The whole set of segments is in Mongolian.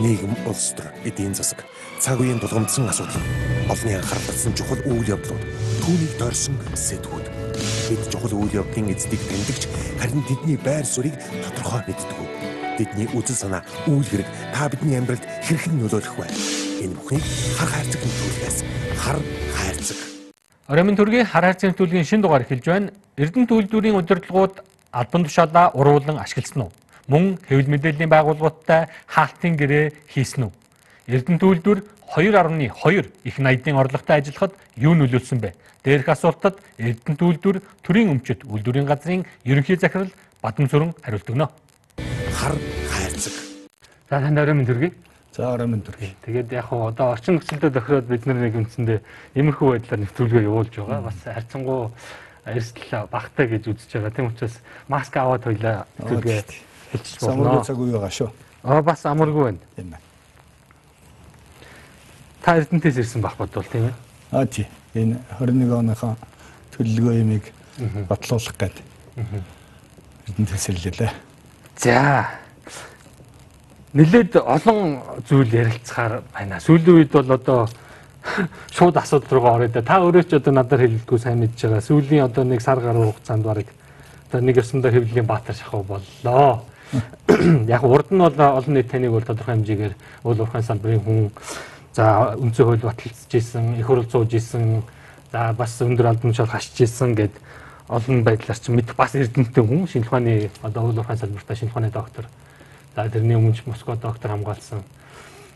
нийгэм улс төр эдийн засаг цаг үеийн тулгамдсан асуудал олонний анхаарал татсан чухал үйл явдлууд түүнийг дорсон сэдвүүд бид чухал үйл явдлын эздийг тэмдэгч харин тэдний байр суурийг тодорхой мэддэг. Бидний үзэл санаа үйл хэрэг та бидний амьдралд хэрхэн нөлөөлөх вэ? Энэ бүхнийг хар хайрцаг нөлөөлөхөөс хар хайрцаг. Оройн төргийн хар хайрцаг нөлөөллийн шин дугаар эхэлж байна. Эрдэнэ төлөвлөрийн удирдлагууд албан тушаалаа уруулан ашигласан уу? Мөн хэвлэл мэдээллийн байгууллагуудтай хаалтын гэрээ хийсэн үү? Эрдэнэ төлөвлөр 2.2 их наядын орлоготой ажиллахад юу нөлөөлсөн бэ? Дээрх асуултад Эрдэнэ төлөвлөр төрийн өмчөд үйлдвэрийн газрын ерөнхий захирал Бадам Сүрэн хариулт өгнө. Хар хайрцаг. За танд оройн төргий. За оройн төргий. Тэгээд яг хуу одоо орчин нөхцөлдөө тохироод бид нар нэг юмцэндээ иймэрхүү байдлаар нэвтрүүлгээ явуулж байгаа. Бас харьцангуй эрсдэл багтай гэж үзэж байгаа. Тийм учраас маск аваад хоёлаа нэвтрүүлгээ хэлчих болно. Самургүй цаг үе байгаа шүү. Аа бас амаргүй байна. Тийм байна. Та Эрдэнэтээс ирсэн байх бодвол тийм ээ. Аа тий. Энэ 21 оныхоо төлөлгөө ямиг батлуулах гээд Эрдэнэтээс ирлээ. За. Нилээд олон зүйл ярилцахаар байна. Сүүлийн үед бол одоо шууд асуудал руугаа орё да. Та өөрөө ч одоо надад хэлэлтгүй сайн мэдж байгаа. Сүүлийн одоо нэг сар гаруй хугацаанд барыг одоо нэг ёсондоо хэвлэлийн баатар шахав боллоо. Яг урд нь бол олон нийт таныг бол тодорхой хэмжээгээр уул уурхайн салбарын хүн За үнцэн хууль баталцж исэн, их хурл сууж исэн, за бас өндөр албан тушаал хашиж исэн гэд олон байдлаар ч мэд бас эрдэнэтэй хүн шинжлэх ухааны одоо уул уурхайн салбартаа шинжлэх ухааны доктор. За тэрний өмнө Москва доктор хамгаалсан.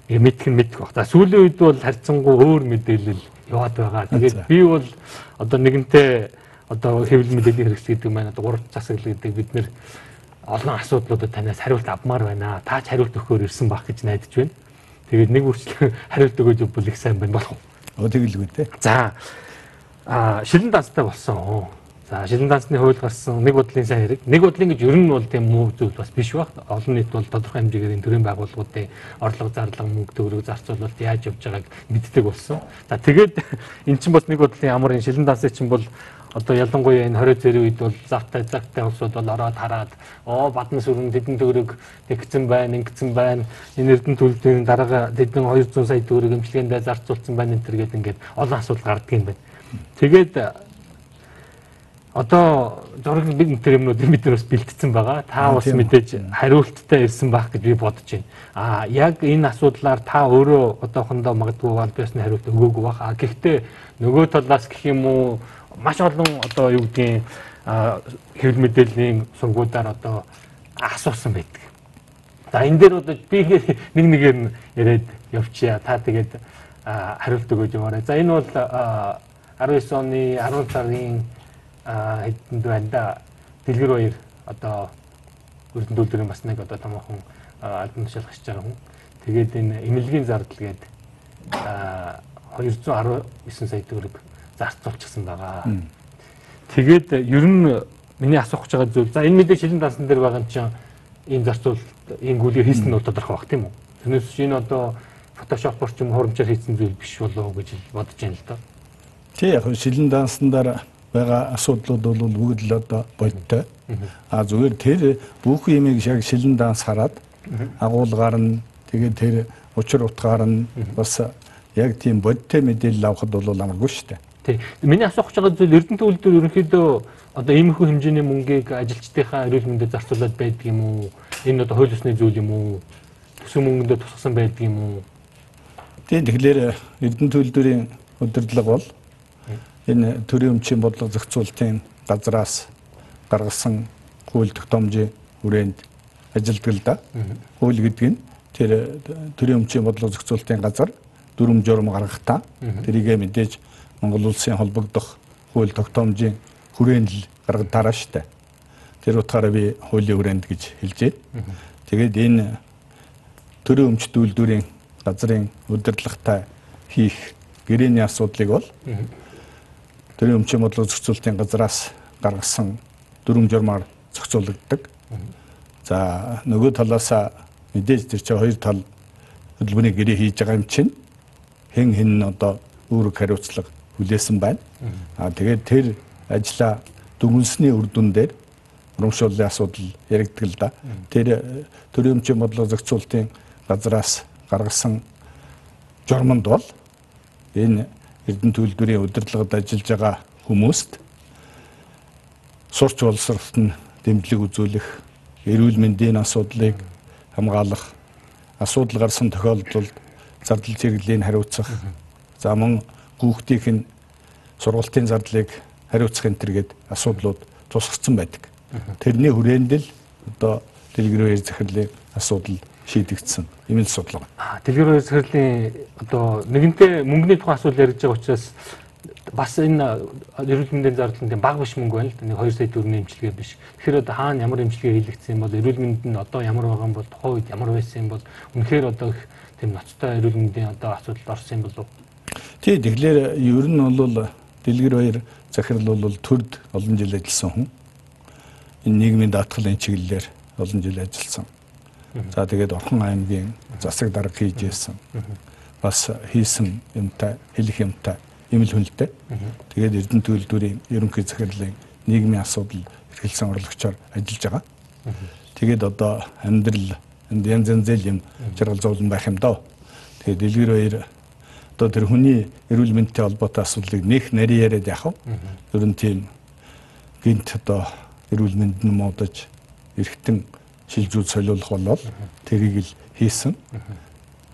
Мэдх нь мэдэх баг. За сүүлийн үед бол харьцангуй өөр мэдээлэл яваад байгаа. Тэгээд би бол одоо нэгэнтээ одоо хэвлэл мэдээллийн хэрэгсэл гэдэг маань одоо гурав засаглал гэдэг бид нэр олон асуудлуудад танаас хариулт авмаар байна. Та ч хариулт өгөхөөр ирсэн баг гэж найдаж байна. Тэгээд нэг үрчлэн хариулт өгөөж бол их сайн байна болох уу? Оо тэгэлгүй те. За а шилэн данстай болсон. За шилэн дансны хууль гарсан нэг бодлын сайн хэрэг. Нэг бодлын гэж ер нь бол тийм муу зүйл бас биш баг. Олон нийт бол тодорхой хэмжээгээр энэ төрлийн байгууллагуудын орлого зарлага мөнгө төгрөг зарцуулалт яаж явж байгааг мэддэг болсон. За тэгээд эн чинь бас нэг бодлын ямар энэ шилэн дансыг чинь бол одоо ялангуяа энэ 20 зэрэг үед бол завтай цагтай улсууд бол ороод хараад оо бадна сүрэн тэдэн төгрөг тэгсэн байна ингэсэн байна энэ эрдэнэ төлөвийн дараага тэдэн 200 сая төгрөг эмчилгээндээ зарцуулсан байна энэ төр гэдэг ингээд олон асуудал гардаг юм байна. Тэгээд одоо зураг бид тэр юмнуудыг бид нар бас бэлтгэсэн байгаа. Та бас мэдээж хариулттай ирсэн байх гэж би бодож байна. Аа яг энэ асуудлаар та өөрөө одоохондоо магадгүй аль биесны хариулт өгөөгүй байх. А гэхдээ нөгөө талаас гэх юм уу маш олон одоо юу гэдгийг хэвлэл мэдээллийн сургуудаар одоо асуусан байдаг. За энэ дээр одоо би нэг нэгээр нь яриад явчихъя. Та тэгээд хариулт өгөөж яваарай. За энэ бол 19 оны 10 сарын хэдэнд байна да. Дэлгэр баяр одоо өрдөн төлөвийн бас нэг одоо томоохон албан тушаал хашиж байгаа хүн. Тэгээд энэ эмнэлгийн зардал гээд 219 сая төгрөг зарцуулчихсан байгаа. Тэгээд ер нь миний асуух гэж байгаа зүйл за энэ мэдээ шилэн дансан дээр байгаа юм чинь ийм зарцуул ийм гүйлгээ хийсэн нь тодорхой баг тийм үү? Тэрнээс чинь одоо фотошопор ч юм хурамчаар хийсэн зүйл биш болоо гэж бодож байна л да. Тий яг шилэн дансандаар байгаа асуудлууд бол бүгд л одоо бодтой. А зүгээр тэр бүх юмыг яг шилэн данс хараад агуулгаар нь тэгээд тэр учир утгаар нь бас яг тийм бодтой мэдээлэл авахд бол амаргүй шүү дээ. Тий. Миний асуух гэж байгаа зүйл Эрдэнэ төлөвлөлтөөр ерөнхийдөө одоо иймэрхүү хэмжээний мөнгийг ажилчдынхаа эрүүл мэндэд зарцуулаад байдаг юм уу? Энэ одоо хууль ёсны зүйл юм уу? Төсөв мөнгөндөө тусгасан байдаг юм уу? Тий. Тэгэхээр Эрдэнэ төлөвлөлтийн удирдлага бол энэ төрийн өмчийн бодлого зохицуулалтын газраас гаргасан хууль тогтоомжийн хүрээнд ажилтдаг л да. Хууль гэдэг нь тэр төрийн өмчийн бодлого зохицуулалтын газар дүрм журам гаргахтаа тэрийгэ мэдээж Монгол улсын холбогдох хууль тогтоомжийн хүрээнд л гаргадаараа штэ. Тэр утгаараа би хуулийн хүрээнд гэж хэлжээ. Тэгээд энэ төрийн өмчт үйлдвэрийн газрын удирдлагатай хийх гэрээний асуудлыг бол төрийн өмчийн бодлого зохицуулалтын газраас гаргасан дүрм журмаар зохицуулагддаг. За нөгөө талаас мэдээж тэр чинь хоёр тал хөдөлмөрийн гэрээ хийж байгаа юм чинь хэн хэн одоо үүрэг хариуцлага хүлээсэн байна. Аа тэгээд тэр ажлаа дүгнсний үр дүн дээр урамшууллын асуудал яригддаг л да. Тэр төрийн өмчийн бодлого зохицуулалтын газраас гаргасан журманд бол энэ Эрдэнэ төлөвлөрийн удирдлагад ажиллаж байгаа хүмүүст сурч боловсролт нь дэмжлэг үзүүлэх, эрүүл мэндийн асуудлыг хамгаалах, асуудал гарсан тохиолдолд зардал чиглэлийн хариуцах, за мөн хүүхдийнх нь сургалтын зардлыг хариуцах энэ төргээд асуудлууд тусгацсан байдаг. Тэрний хүрээнд л одоо дэлгэрэнээр захирлын асуудал шийдэгдсэн юм л судалгаа. Аа дэлгэрэнээр захирлын одоо нэгэнтээ мөнгөний тухай асуудал ярьж байгаа учраас бас энэ эрүүл мэндийн зардал нь баг биш мөнгө байна л да. Нэг 2 сая төгрөгийн эмчилгээ биш. Тэгэхээр одоо хаана ямар эмчилгээ хийлэгдсэн бол эрүүл мэнд нь одоо ямар байгаа юм бол тухайн үед ямар байсан юм бол үнэхээр одоо тийм ноцтой эрүүл мэндийн одоо асуудалд орсон юм болов. Тий, тэгэхээр ер нь бол дэлгэр баяр захирал бол төрд олон жил ажилласан хүн. Энэ нийгмийн даатгалын чиглэлээр олон жил ажилласан. За тэгээд Орхон аймгийн засаг дарга хийж ирсэн. Бас хийсэн юмтай, хэлэх юмтай юм л хүнлээ. Тэгээд Эрдэнэ төлөвлөрийн ерөнхий захирлын нийгмийн асуудал эрхэлсэн орлогчоор ажиллаж байгаа. Тэгээд одоо амьдрал энд янз янзэл юм жаргал зовлон байх юм доо. Тэгээд дэлгэр баяр одоо тэр хүний эрүүл мэндтэй холбоотой асуудлыг нэх нарийн яриад вэ? Ер нь тийм гинт одоо эрүүл мэнд нь модож эргэтэн шилжүүд солиулах болол тэрийг л хийсэн.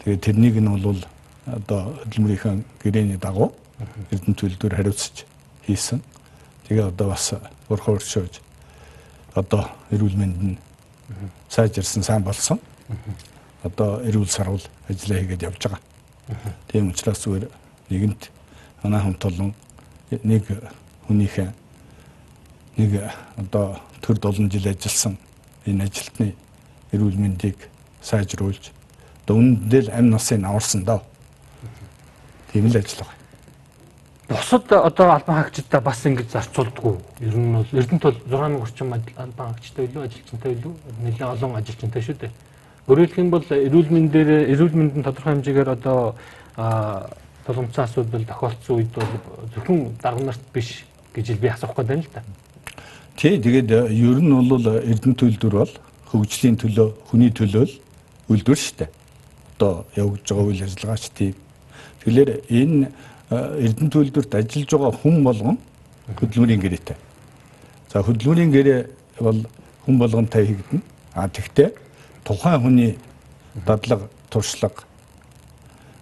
Тэгээд тэрнийг нь бол одоо хөдөлмөрийнхөө гэрээний дагуу Эрдэнэ төлөвлөөр хариуцж хийсэн. Тэгээ одоо бас бурхан өршөөж одоо эрүүл мэнд нь сайжирсан сайн болсон. Одоо эрүүл сарвал ажиллаа хийгээд явж байгаа. Тийм учраас зүгээр нэгэнт манай хамт олон нэг хүнийхээ нэг одоо төрд олон жил ажилласан энэ ажилтны эрүүл мэндийг сайжруулж одоо үнэндээ л амь насыг аварсан доо. Тийм л ажил байгаа. Бусад одоо албан хаагчдаа бас ингэж зарцуулдаггүй. Ер нь бол Эрдэнэт бол 6000 орчим албан хаагчтай илүү ажилчинтай илүү нэлээд олон ажилчинтай шүү дээ. Хэлэх юм бол эрүүл мэндээр эрүүл мэндийн тодорхой хэмжээгээр одоо тулгымцсан асуудал тохиолдсон үед бол зөвхөн дарга нарт биш гэж би асуух гээд байна л да. Тий, тэгээд э, ер нь бол Эрдэнэ төлөвлөр бол хөгжлийн төлөө, хүний төлөө л үйлдвэр шүү дээ. Одоо явагдаж байгаа үйл ажиллагаач тийм. Тэгэхээр энэ э, Эрдэнэ төлөвлөрт ажиллаж байгаа хүн болгон хөдөлмөрийн гэрээтэй. За хөдөлмөрийн гэрээ бол хүн болгонтой хийгдэнэ. А тэгтээ тухайн хүний дадлаг, туршлага,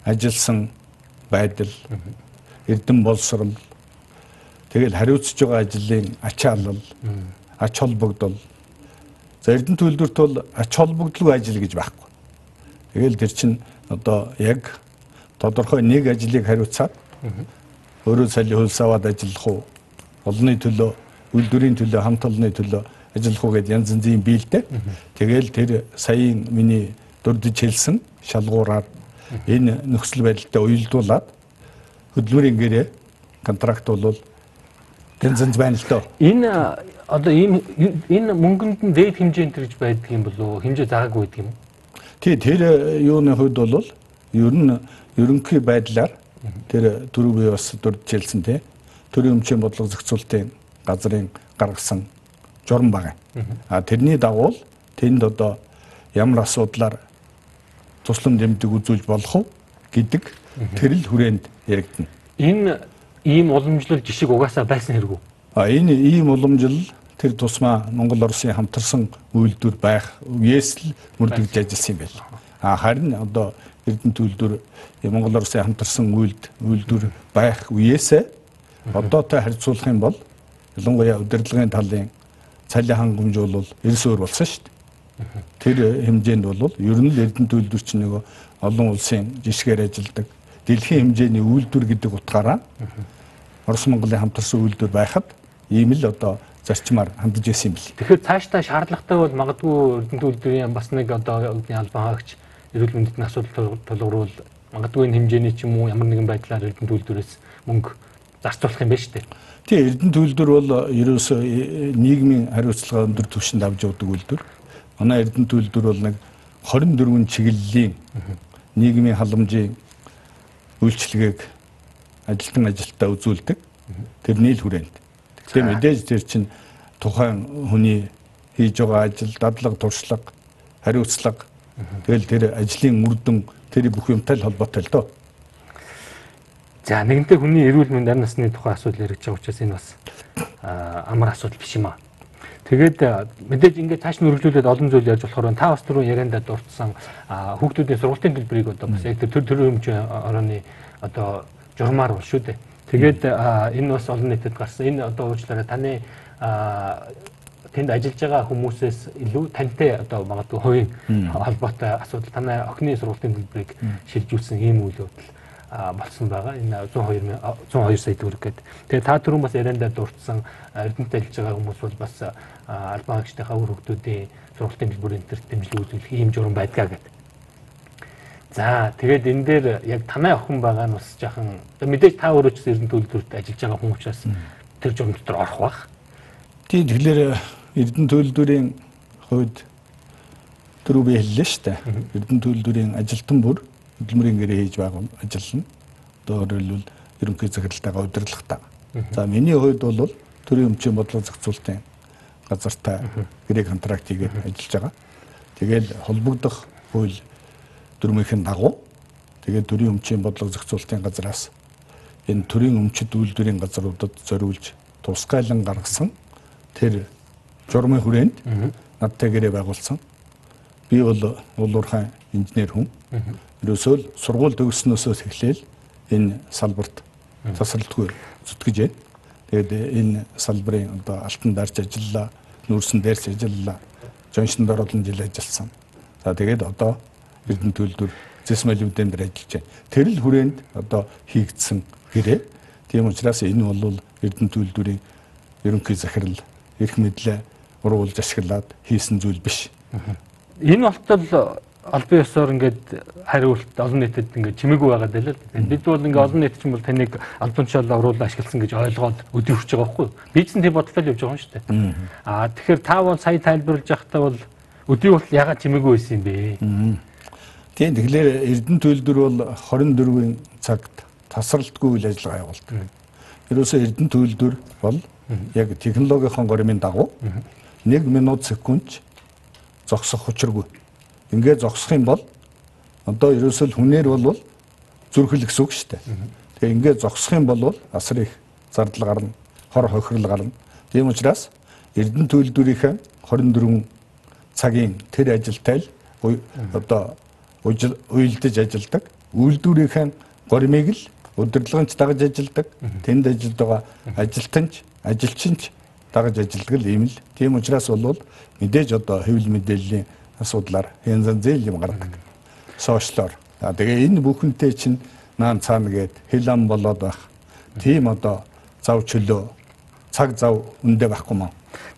ажилласан байдал, эрдэм боловсрол Тэгэл хариуцж байгаа ажлын ачаалал, ач холбогдол. За Эрдэнэ төлөвлөрт бол ач холбогдлого ажил гэж байхгүй. Тэгэл тэр чинь одоо яг тодорхой нэг ажлыг хариуцаад өөрөө салли хөлс аваад ажиллах уу? Олонний төлөө, үйлдвэрийн төлөө, хамт олонны төлөө ажиллах уу гэдээ янз янзын биелдэ. Тэгэл тэр саяын миний дурдж хэлсэн шалгуураар энэ нөхцөл байдалтай уялдуулаад хөдөлмөрийн гэрээ контракт бол Янз янз байна л доо. Энэ одоо ийм энэ мөнгөнд нь дээд хэмжээнд төрж байдаг юм болов хэмжээ заагаагүй байдаг юм? Тий, тэр э, юуны хувьд бол ер нь ерөнхий байдлаар тэр түрүү би бас дурдчилсан тий. Төрийн өмчийн бодлого зохицуулалтын газрын гаргасан журам байгаа. А тэрний дагуу тэнд одоо ямар асуудлаар туслан дэмждэг үзүүлж болох уу гэдэг тэр л хүрээнд яригдана. Энэ ийм уламжлал жишг угаасаа байсан хэрэггүй. А энэ ийм уламжлал тэр тусмаа Монгол Оросын хамтарсан үйлдвэр байх үеэс л мөрдөгж ажилласан юм байна. А харин одоо Эрдэнэ төлөвлөр Монгол Оросын хамтарсан үйлд үйлдвэр байх үеэсээ одоотой харьцуулах юм бол ялангуяа удирдлагын талын цалин хангамж бол эрс өөр болсон шүү дээ. Тэр хэмжээнд бол ер нь л Эрдэнэ төлөвлөр чинь нөгөө олон улсын жишгээр ажилладаг дэлхийн хэмжээний үйлдвэр гэдэг утгаараа Орос Монголын хамтарсан үйлдвэр байхад ийм л одоо зарчмаар хандж ирсэн юм бэл. Тэгэхээр цаашдаа шаардлагатай бол магадгүй Эрдэнэт үйлдвэрийн бас нэг одоо үгний албан хаагч эрүүл мэндэд асуудал тулгууруул магадгүй энэ хэмжээний ч юм уу ямар нэгэн байдлаар Эрдэнэт үйлдвэрээс мөнгө зарцуулах юм байна шүү дээ. Тийм Эрдэнэт үйлдвэр бол ерөөсөө нийгмийн хариуцлага өндөр түвшинд авч явдаг үйлдвэр. Манай Эрдэнэт үйлдвэр бол нэг 24 чиглэлийн нийгмийн халамжийн үйлчлэгийг ажилтан ажилтаа үзүүлдэг. Тэрний л хүрээнд. Тэгэхээр мэдээж тэр чинь тухайн хүний хийж байгаа ажил, дадлага, туршлага, хариуцлага тэгэл тэр ажлын үр дүн тэр бүх юмтай л холбоотой л доо. За нэгэнтээ хүний эрүүл мэнд ам насны тухай асуудал яригч байгаа учраас энэ бас амар асуудал биш юм аа. Тэгээд мэдээж ингээд цааш нь өргөжлүүлээд олон зүйл ярьж болохоор та бас түрүү ярианда дурдсан хүүхдүүдийн сургалтын төлбөрийг одоо бас яг тэр төр хэмжээ орооны одоо журмаар бол шүү дээ. Тэгээд энэ бас олон нийтэд гарсан. Энэ одоо уучлаарай таны тэнд ажиллаж байгаа хүмүүсээс илүү тантай одоо магадгүй хувийн холбоотой асуудал танай охины сургалтын төлбөрийг шилжүүлсэн ийм үйл явдал болсон байгаа. Энэ 102 102 сая төгрөг гэдэг. Тэгээ та түрүүн бас яриандаа дурдсан эрдэнэт ажиллаж байгаа хүмүүс бол бас албан хаагчдынхаа үр хөвгүүдийн сургалтын төлбөрийн төр дэмжлэг үзүүлэх ийм журам байдгаа гэдэг. За тэгээд энэ дээр яг танай охин байгаа нь бас жаахан мэдээж та өөрөө ч эрдэнэт төлөвлөлтөд ажиллаж байгаа хүн учраас тэр журам дотор орох бах. Тийм тэгэхээр эрдэнэт төлөвлөрийн хувьд түрүү би хэллээ шүү дээ. Эрдэнэт төлөвлөрийн ажилтан бүр хөдөлмөрийн гэрээ хийж байгаа ажиллана. Одоо өөрөлдвөл ерөнхий захиралтайгаа удирдлагатай. За миний хувьд бол төрийн өмчийн бодлого зохицуулалтын газартай гэрээ контракт хийгээд ажиллаж байгаа. Тэгээд холбогдох хууль дүрмийнхэн дагуу тэгээд төрийн өмчийн бодлого зохицуулалтын газраас энэ төрийн өмчит үйлдвэрийн газруудад зориулж тусгайлан гаргасан тэр журмын хүрээнд надтай гэрээ байгуулсан. Би бол уулуурхай инженер хүн. Ерөөсөө л сургууль төгссөнөөсөө эхлээл энэ салбарт тасралтгүй зүтгэж байна. Тэгээд энэ салбарын одоо алтан дарж ажиллаа, нүүрсэн дээрч ажиллаа, жоншинд оруулан жил ажилласан. За тэгээд одоо Эрдэнэ төлөвлөр зэсмэлүүдэн дээр ажиллаж байна. Тэр л хүрээнд одоо хийгдсэн гэрээ. Тийм учраас энэ бол Эрдэнэ төлөвлөрийн ерөнхий захирал эрх мэдлээ уруулж ашиглаад хийсэн зүйл биш. Энэ болтол албан ёсоор ингээд хариулт олон нийтэд ингээд чимээгүй байгаад байлаа л да. Бид бол ингээд олон нийт ч юм бол таныг албан тушаалаа оруулаад ашигласан гэж ойлгоод өдөрч байгаа байхгүй юу? Би ч тийм бодлоо явж байгаа юм шүү дээ. Аа тэгэхээр та бол сая тайлбарлаж байхдаа бол өдөө бол ягаад чимээгүй байсан юм бэ? Тийм тэгэхээр Эрдэнэ төлөвлөр бол 24-ийн цагт тасралтгүй үйл ажиллагаа явуулдаг. Ерөөсөө Эрдэнэ төлөвлөр бол яг технологийн горимын дагуу 1 минут секунд зогсох учиргүй ингээ зогсох юм бол одоо ерөөсөл хүнээр бол зүрхэл гэсэн үг шүү дээ. Тэгээ ингээ зогсох юм бол асар их зардал гарна, хор хохирол гарна. Тийм учраас Эрдэнэ төлөвлөрийнхээ 24 цагийн тэр ажилтай л одоо уйлдаж ажилдаг. Үйлдвэрийнхээ горимыг л удирдлагынч дагаж ажилдаг. Тэнд ажиллаж байгаа ажилтнч, ажилчинч дагаж ажилдаг л ийм л. Тийм учраас бол мэдээж одоо хэвлэл мэдээллийн асуудлаар янз янзын юм гардаг. Сошиалор. Тэгээ энэ бүхэнтэй чинь наан цаана гээд ам болоод байх. Тийм одоо зав чөлөө цаг зав үндэ байхгүй маа.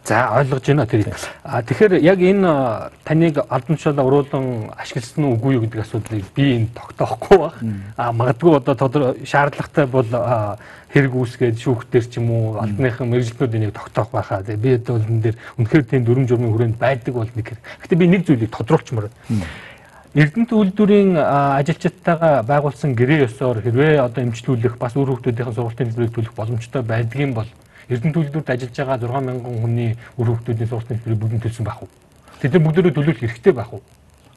За ойлгож байна тэрийг. А тэгэхээр яг энэ таныг албан тушаалаа уруулан ашигласан үгүй юу гэдэг асуудлыг би энэ тогтоохгүй баг. А магадгүй одоо тодор шаардлагатай бол хэрэг үүсгээд шүүхтэр ч юм уу албаныхан мэрэгжлүүд энийг тогтоох байхаа. Тэгээ би одоо энэ дээр үнэхээр тийм дүрм журмын хүрээнд байдаг бол нэг хэрэг. Гэтэ би нэг зүйлийг тодруулчмаар байна. Эрдэнэт үйлдвэрийн ажилчдтайгаа байгуулсан гэрээ ёсоор хэрвээ одоо эмчлүүлэх бас үр хөвгүүдийн сургалтын төлөх боломжтой байдгийн бол Эрдэнэ төлөвлөлтөд ажиллаж байгаа 6 мянган хүний үр хөвгүүдийн сургалтын төлбөрийг бүгд төлсөн байх уу? Тэд нар бүгдөө төлөвлөх хэрэгтэй байх уу?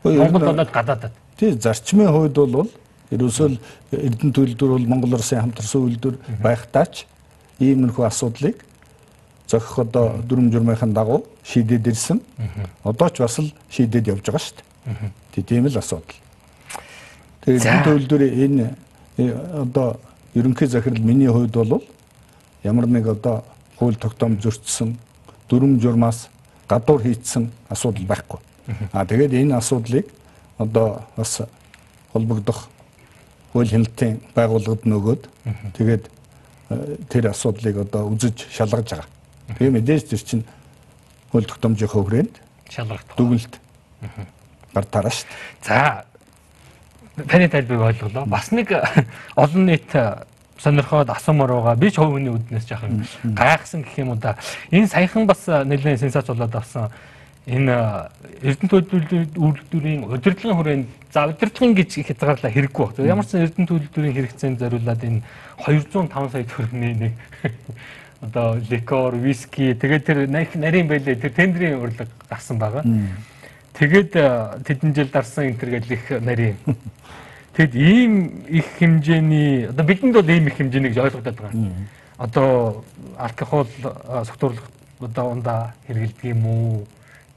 Монгол болоод гадаадад. Тий, зарчмын хувьд бол ерөөсөө Эрдэнэ төлөвлөлтөөр бол Монгол Улсын хамтарсан үйлдвэр байхдаач иймэрхүү асуудлыг зохих одоо дүрм журмынхын дагуу шийдээд ирсэн. Одоо ч бас л шийдээд явж байгаа шүү дээ. Тий, тийм л асуудал. Тэгээд Эрдэнэ төлөвлөлтөөр энэ одоо ерөнхий захирал миний хувьд бол ямар нэг одоо хууль тогтоом зөрчсөн дүрм журмаас гадуур хийцсэн асуудал байхгүй. Аа тэгээд энэ асуудлыг одоо бас холбогдох хууль хяналтын байгууллагад нөгөөд тэгээд э, тэр асуудлыг одоо үзэж шалгаж байгаа. Тэгээ мэдээж тэр чинь хууль тогтоомжийн хөврөөнд шалгах дүгнэлт гар тараа шүү. За таны тайлбарыг ойлголоо. Бас нэг олон нийт сонирхоод асуумаар байгаа. Би ч хувь хүний үднээс жоохон гайхсан гэх юм уу да. Энэ саяхан бас нэлээд сенсац болоод авсан. Энэ Эрдэнэ төлөвлөрийн удирдлагын хүрээнд за удирдлагын гэж хязгаарлаа хэрэггүй баг. Ямар ч Эрдэнэ төлөвлөрийн хэрэгцээнд зориулаад энэ 205 сая төгрөгийн нэг одоо ликор, виски тэгээд тэр нарийн байлээ тэр тендерийн урлаг гарсан байгаа. Тэгээд тэдэн жил дарсан энэ төр гэл их нарийн. Тэгэд ийм их хэмжээний одоо бидэнд бол ийм их хэмжээнийг ойлгогдоод байгаа. Одоо алкогол согтуурлах одоо ундаа хэрэгэлдэг юм уу?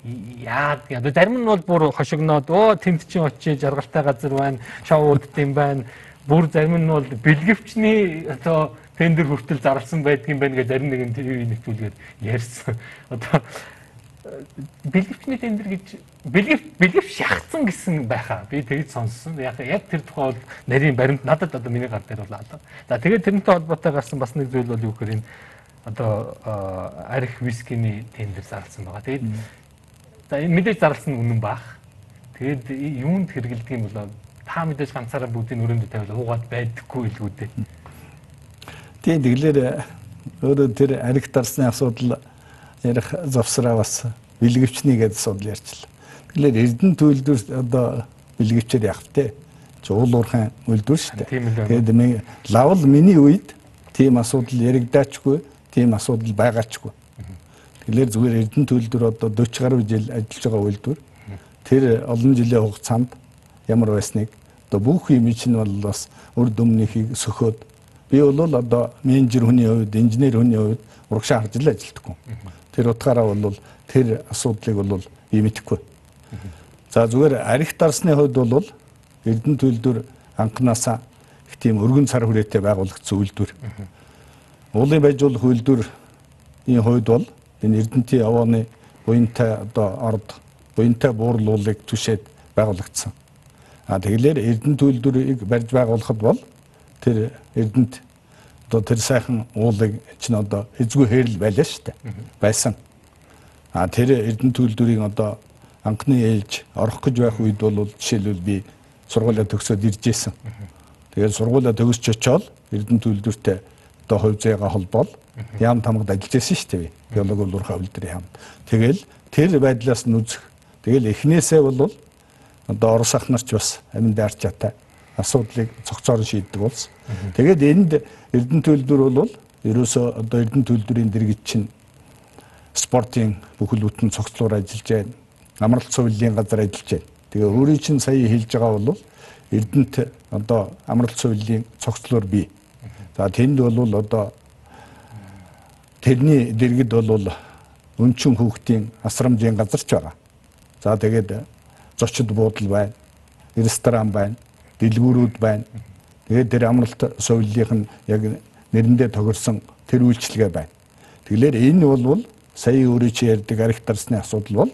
яад одоо зарим нь бол бүр хошигноод оо тэнд чинь очиж жаргалтай газар байна шоу удд юм байна бүр зарим нь бол бэлгэвчний одоо тендер хүртэл зарласан байдгийн байна гэж зарим нэгэн телевиз нэвтрүүлгээд ярьсан одоо бэлгэвчний тендер гэж бэлгэв бэлгэв шахацсан гэсэн байхаа. Би тэгж сонссон. Яг яг тэр тухай бол нарийн баримт надад одоо миний гар дээр бол алга за тэгээд тэрнтэй холбоотой гарсан бас нэг зүйл бол юу гэхээр энэ одоо арх вискиний тендер зарласан байгаа. Тэгээд За энэ мэдээж зарласан нь үнэн баах. Тэгээд юунд хэрэгэлдэг юм бол та мэдээж ганцаараа бүгдийн өрөөнд тавиул уугаад байдаггүй илүү дээ. Тийм тэглэр өөрөө тэр ариг дарсны асуудал ярих завсраа бас бэлгэвчний гэдэг асуудал ярьчлаа. Тэгэхээр Эрдэнэ төлөвлөр одоо бэлгэвчээр явах те. Жуул уурхайн үйлдвэр шүү дээ. Тэгээд ми лавл миний үед тийм асуудал яригдаачгүй, тийм асуудал байгаачгүй. Тэгэхээр зүгээр Эрдэнэ төлөвлөр одоо 40 гаруй жил ажиллаж байгаа үйлдвэр тэр олон жилийн хугацаанд ямар байсныг одоо бүх юм чинь бол бас үр дүннийхийг сөхөөд би бол одоо менежер хүний хувьд, инженер хүний хувьд урагшаа харж л ажилтдаг. Тэр утгаараа бол тэр асуудлыг бол би мэдэхгүй. За зүгээр арих дарсны хувьд бол Эрдэнэ төлөвлөр анханасаа их тийм өргөн цар хүрээтэй байгуулагдсан үйлдвэр. Уулын байж болох үйлдвэрийн хувьд бол энэ Эрдэнтийн овооны буянтай одоо орд буянтай буурлуулыг түшээд байгуулагдсан. А тэгэлэр Эрдэнэ төлөвлөрийг барьж байгуулахад бол тэр Эрдэнэт одоо тэр сайхан уулыг чинь одоо эзгүй хэрл байлаа шүү дээ. Байсан. А тэр Эрдэнэ төлөвлөрийн одоо анхны ээлж орох гэж байх үед бол жишээлбэл би сургуулаа төгсөөд ирж исэн. Тэгээд сургуулаа төгсч очоод Эрдэнэ төлөвлөртөө одоо хувь заяага холбоол яам тамгад ажиллаж байсан шүү дээ. Биологи улуурхай үйлдвэрийн яамд. Тэгэл тэр байдлаас нь үзэх. Тэгэл эхнээсээ бол одоо орос ах нар ч бас амин даарч чатай асуудлыг цогцоор шийддэг болсон. Тэгээд энд Эрдэнэ төлөвлөр бол ерөөсөө одоо Эрдэнэ төлөвлөрийн дэргэд чинь спортын бүхэл бүтэн цогцлоор ажиллаж байна. Амралт сувиллийн газар ажиллаж байна. Тэгээ өөрийн чинь сая хэлж байгаа бол Эрдэнэт одоо амралт сувиллийн цогцлоор бий. За тэнд бол одоо тэрний дэргэд бол өнчин хүүхдийн асрамжийн газар ч байгаа. За тэгээд зочид буудал байна, ресторан байна, дэлгүүрүүд байна. Тэгээд тэр амралт совиллийнх нь яг нэрэндээ тохирсон тэр үйлчлэгээ байна. Тэгэхээр энэ бол сая өөрөө чи ярьдаг арх дарсны асуудал бол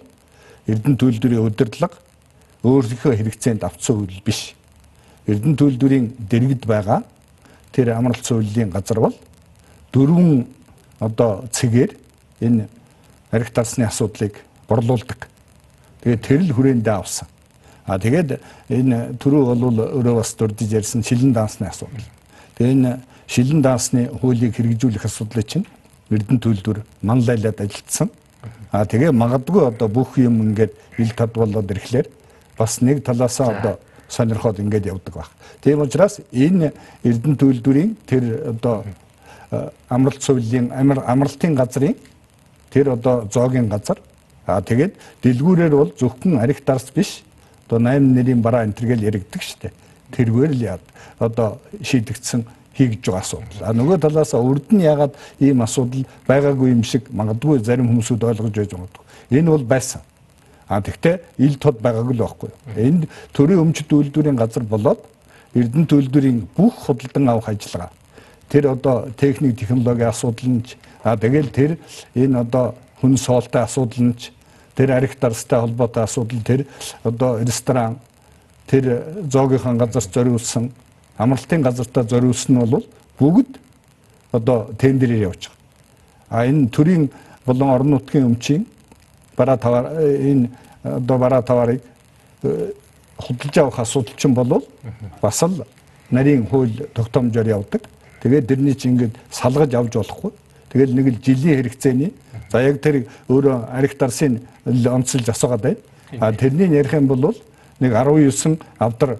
Эрдэнэ төлөвлөрийн удирдлага өөрийнхөө хэрэгцээнд авцсан үйл биш. Эрдэнэ төлөвлөрийн дэргэд байгаа тэр амралт сувиллийн газар бол дөрвөн одоо цэгээр энэ арх дарсны асуудлыг борлуулдаг. Тэгээд тэр л хүрээндээ авсан. А тэгээд энэ түрүү бол өөрөө бас дурдж ярьсан шилэн дансны асуудал. Тэгээд энэ шилэн дансны хуулийг хэрэгжүүлэх асуудлыг чинь Эрдэнэ төлөвлөр манлайлаад ажилтсан. А тэгээ магадгүй одоо бүх юм ингээд ил тад болоод ирэхлээр бас нэг талаасаа одоо сонирхоод ингээд явдаг баг. Тийм учраас энэ Эрдэнэ төлөвлөрийн тэр одоо амралт сувилийн амралтын газрын тэр одоо зоогийн газар аа тэгээд дэлгүүрээр бол зөвхөн арх дарс биш одоо 8 нэрийн бараа энтергээл яригддаг штэ тэргээр л яад одоо шийдэгдсэн хийгдэж байгаа асуудал. А нөгөө талаас урд нь ягаад ийм асуудал байгаагүй юм шиг магадгүй зарим хүмүүсүүд ойлгож байж магадгүй. Энэ бол байсан. А тэгтээ ил тод байгаагүй л байхгүй. Энд төрийн өмчт үйлдвэрийн газар болоод Эрдэнэ төлөвлөрийн бүх худалдан авах ажиллагаа тэр одоо техник технологи асуудал нь а тэгэл тэр энэ одоо хүн соолтой асуудал нь тэр арх дарстай холбоотой асуудал тэр одоо ресторан тэр зоогийнхан газар зориулсан амралтын газартаа зориулсан нь бол бүгд одоо тендерээр явж байгаа. А энэ төрийн болон орон нутгийн өмчийн бараа тавар энэ одоо бараа таварыг э, худалдаж авах асуудал чинь бол бас л нарийн хууль тогтоомжоор явдаг. Тэгээд дэрний чи ингээд салгаж авч болохгүй. Тэгэл нэг л жилийн хэрэгцээний за яг тэр өөрөө арх дарсын онцлж асуугаад байна. А тэрний ярих юм бол нэг 19 авдар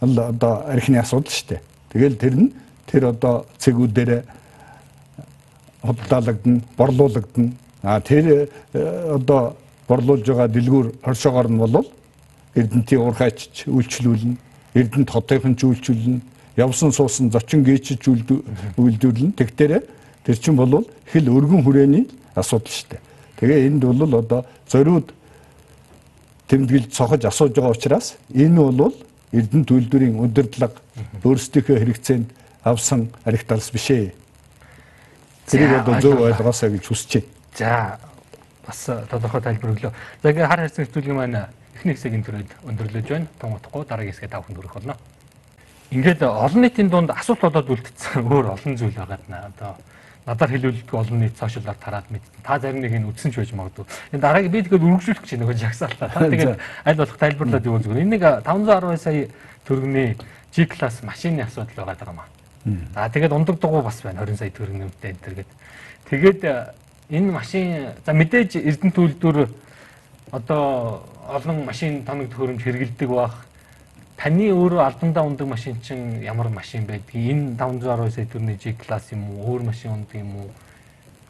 одоо архины асуудал шүү дээ. Тэгэл тэр нь тэр одоо цэгүүдээр худалдаалагдана, борлуулагдана. А тэр э, одоо борлуулж байгаа дэлгүүр оршоогоор нь бол Эрдэнтийн урхайчч үйлчлүүлнэ, Эрдэнэт хотынхан ч үйлчлүүлнэ, явсан суусан зочин гээчж үйлдвэрлэн тэгтэрэ тэр чинь бол хэл өргөн хүрээний асуудал шүү дээ. Тэгээ энд бол одоо зориуд тэмдэглэж цохож асууж байгаа учраас энэ бол Эрдэнэ төлөвлөрийн удирдлага өөрсдийнхөө хэрэгцээнд авсан аригталс биш ээ. Тэрийг одоо зөв ойлгоосаа гэж хүсэж байна. За бас тодорхой тайлбар өглөө. За ингээ хар хайрцаг хэвлэлийн маань эхний хэсгийн төрөд өндөрлөж байна. Тун утгагүй дараагийн хэсгээ тавхан төрөх болно. Ингээд олон нийтийн дунд асуулт болоод үлдсэн өөр олон зүйл байгаад наа. Одоо надаар хэлүүлдэг олон нийт сошиалаар тараад мэд. Та зарим нэг нь үдсэн ч байж магадгүй. Энэ дараагийн би тэгээд үргэлжлүүлэх гэж нөгөө жагсаалтаа. Та тэгээд аль болох тайлбарлаад юу зүгээр. Энэ нэг 510 сая төгрөгийн G class машины асуудал байгаа даа маа. За тэгээд ундаг дугуй бас байна 20 сая төгрөгийн нэмтэй энэ төр гээд. Тэгээд энэ машин за мэдээж Эрдэнэ төлөвлөөр одоо олон машин тоног төхөөрөмж хэрэгэлдэг бах таны өөрөө албандаа ундаг машин чинь ямар машин байдгийг энэ 512 сая төгрөний G class юм уу? Өөр машин ундаг юм уу?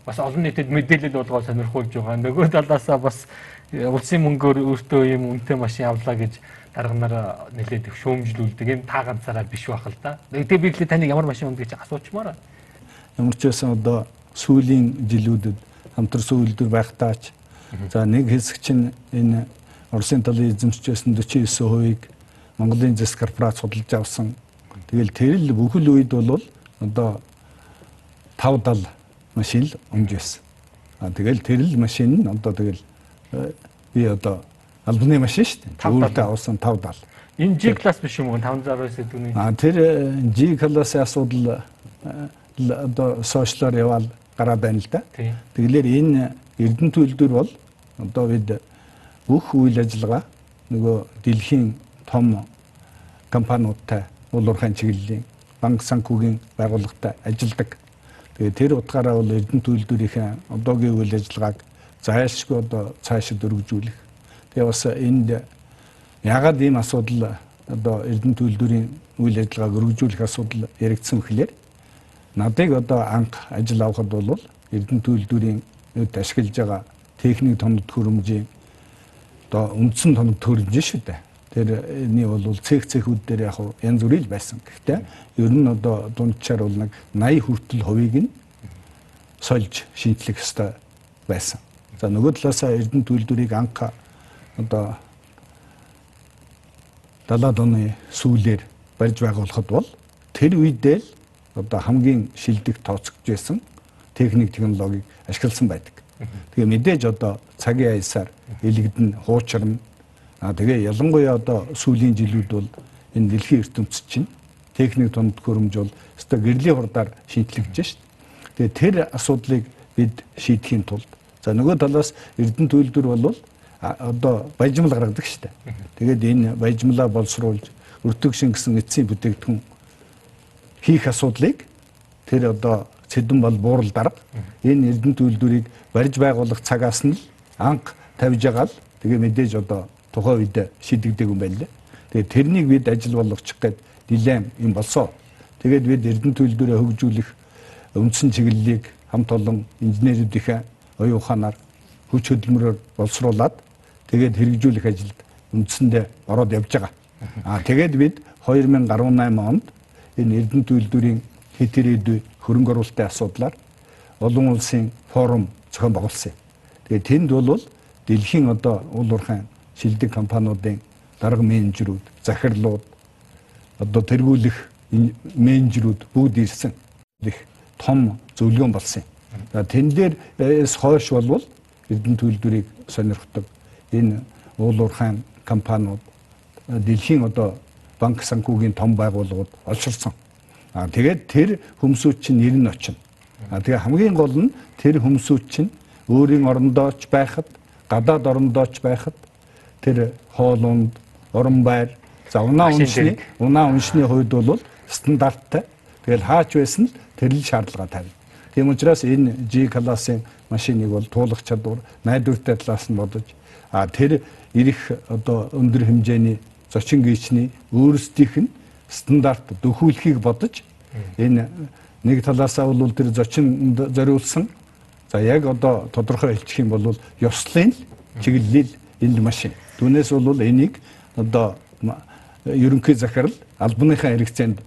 Бас олон нийтэд мэдээлэл болгоо сонирхуулж байгаа. Нөгөө талаасаа бас э, улсын мөнгөөр өөртөө юм үнэтэй машин авлаа гэж дарганаар нэлээд их шүүмжлүүлдэг. Энэ та ганцаараа биш байх л да. Тэгээ би л таны ямар машин ундаг гэж асуучмаар. Ямар ч байсан одоо сүүлийн жилүүдэд хамтарсан үйлдвэр байхтаач за нэг хэсэг чинь энэ Оросын талын эзэмшижсэн 49%-ийг Монголын зэс корпорац судалж авсан. Тэгэл тэр л бүхэл үед бол одоо 570 машин л өмж байсан. А тэгэл тэр л машин нь одоо тэгэл э, би одоо албаны машин шүү дээ. Өөртөө авсан 570. Энэ G class биш юм уу 560 сэдвүүний? А тэр э, G class-ийн асуудал э, одоо сошиалар яваал гараад байна л да. Тэгэлэр энэ Эрдэнэ төлөвлөр бол одоо бид бүх үйл ажиллагаа нөгөө дэлхийн том компаниудтай уулуурхайн чиглэлийн банк санхүүгийн байгууллагатай ажилладаг. Тэгээд тэр утгаараа бол Эрдэнэ төлөвлөрийнхээ одоогийн үйл ажиллагааг зайлшгүй одоо цаашид өргөжүүлэх. Тэгээ бас энд ягаад ийм асуудал одоо Эрдэнэ төлөвлөрийн үйл ажиллагааг өргөжүүлэх асуудал яригдсан гэхлээр надыг одоо анх ажил авахд бол Эрдэнэ төлөвлөрийн үед ашиглаж байгаа техник тоног төхөөрөмжийн одоо үндсэн тоног төхөөрөмж шүү дээ тэрний бол цех цехүүд дээр яг янз бүрийн байсан. Гэхдээ ер нь одоо дундчаар бол нэг 80 хүртэл хувийг нь сольж шинжлэх ёстой байсан. За нөгөө талаасаа Эрдэнэ төлөвлөрийг анх одоо 70 оны сүүлээр барьж байгуулахад бол тэр үедээ л одоо хамгийн шилдэг тооцогдож байсан техник технологиг ашигласан байдаг. Тэгээ мэдээж одоо цагийн аясаар илэгдэн хуучрна А тэгээ ялангуяа одоо сүүлийн жилүүд бол энэ дэлхийн ертөнцид чинь техник тунд хөрөмж бол өстой гэрлийн хурдаар шинтлэгдэж шít. Тэгээ тэр асуудлыг бид шийдэхийн тулд за нөгөө талаас Эрдэнэ төлөвлөр бол одоо баяжмал гаргадаг шít. Тэгээд энэ баяжмалаа боловсруулж өртөг шингэсэн эцсийн бүтээгдэхүүн хийх асуудлыг тэр одоо цэдэн бол буурал дарга энэ Эрдэнэ төлөвлөрийг барьж байгуулах цагаас нь анх тавьж байгаа л тэгээ мэдээж одоо тухайн үед шийдэгдэг юм байна лээ. Тэгээд тэрнийг бид ажил болгочих гээд дилем юм болсоо. Тэгээд бид Эрдэнэ төлөвлөрөө хөгжүүлэх үндсэн чиглэлийг хамт олон инженерүүдийнхээ оюун ухаанаар хүч хөдөлмөрөөр боловсруулад тэгээд хэрэгжүүлэх ажилд үндсэндээ ороод явж байгаа. Аа тэгээд бид 2018 онд энэ Эрдэнэ төлөвлөрийн хэтэрээдүй хөрөнгө оруулалтын асуудлаар олон улсын форум зохион байгуулсан. Тэгээд тэнд бол дэлхийн одоо уул уурхайн шилдэг компаниудын дарга менежерүүд, захирлууд одоо тэргүүлэх менежерүүд бүгд ирсэн. Их том зөвлөгөөн болсон юм. За тэн дээрээс хойш болвол Эрдэнэ төлөвлөрийг сонирхдаг энэ уул уурхайн компаниуд дэлхийн одоо банк санхүүгийн том байгууллагууд олширсан. А тэгээд тэр хүмсүүд чинь нэр нь очино. А тэгээ хамгийн гол нь тэр хүмсүүд чинь өөрийн орондооч байхад гадаад орондооч байхад тэр хоолунд, уран байр, за унаа уншны унаа уншны хувьд бол стандарттай. Тэгэл хаач байсан л тэр л шаардлага тавина. Тийм учраас энэ G классын машиныг бол туулах чадвар найдвартай талаас нь бодож а тэр ирэх одоо өндөр хэмжээний зочин гүйчний өөрсдийнх нь стандарт дөхүүлэхийг бодож энэ нэг талаасаа бол тэр зочин зориулсан за яг одоо тодорхой хэлчих юм бол ёслолын чиглэлэл энэ машин. Түүнээс бол энийг одоо ерөнхий захирал албаныхаа хэрэгцээнд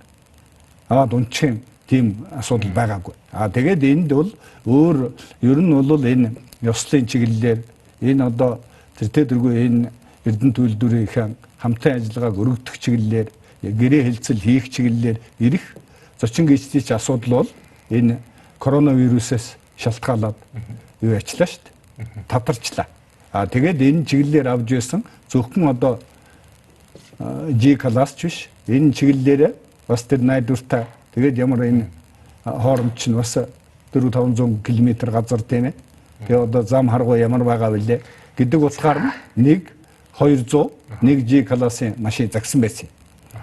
аваад унчих тийм асуудал байгаагүй. А тэгээд энд бол өөр ер нь бол энэ ёслолын чиглэлээр энэ одоо тэр тэргүй энэ Эрдэнэ төлөвлөрийн хамтын ажиллагааг өргөдөх чиглэлээр гэрээ хэлцэл хийх чиглэлээр ирэх зочин гүйцэтгэгч асуудал бол энэ коронавирусээс шалтгаалаад юу ячлаа шүү дээ. Тавтарчлаа. А тэгээд энэ чиглэлээр авж байсан зөвхөн одоо G класс ч биш. Энэ чиглэлээр бас тэр найдвартай тэгээд ямар энэ хооронд чинь бас 4 500 км газар тийм ээ. Тэгээ одоо зам харгуу ямар байгаа вүлээ гэдэг утгаар нэг 200 нэг G классын машин загсан байсан.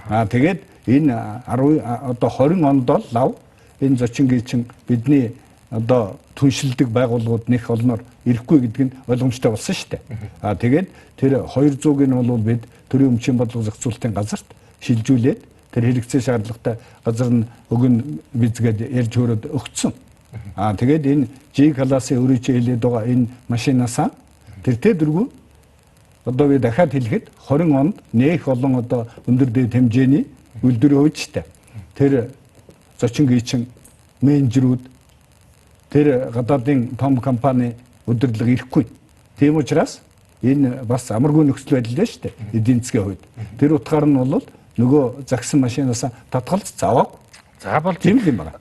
Аа тэгээд энэ 10 одоо 20 онд л лав энэ зочингийн чинь бидний одоо түншилдэг байгууллагууд нэх олноор ирэхгүй гэдэг нь ойлгомжтой болсон шүү дээ. Аа тэгээд тэр 200-ыг нь бол бид төрийн өмчийн бодлого зохицуулалтын газарт шилжүүлээд тэр хэрэгцээ шаардлагатай газар нь өгн бизгээд ярьж хөрөд өгцөн. Аа тэгээд энэ G классын өөрөж хэлээд байгаа энэ машинасаа тэр тэ дөрвөө одоо би дахиад хэлэхэд 20 онд нэх олон одоо өндөр дэд хэмжээний үйлдвэрийн хувьчтай тэр зочин гүйчин менежерүүд тэр гадаадын том компани удирдлага ирэхгүй. Тийм учраас энэ бас амаргүй нөхцөл байдал дээ шүү дээ. Эдийн засгийн хувьд. Тэр утгаар нь бол нөгөө загсан машинаас татгалт заваагүй. За бол тийм л юм байна.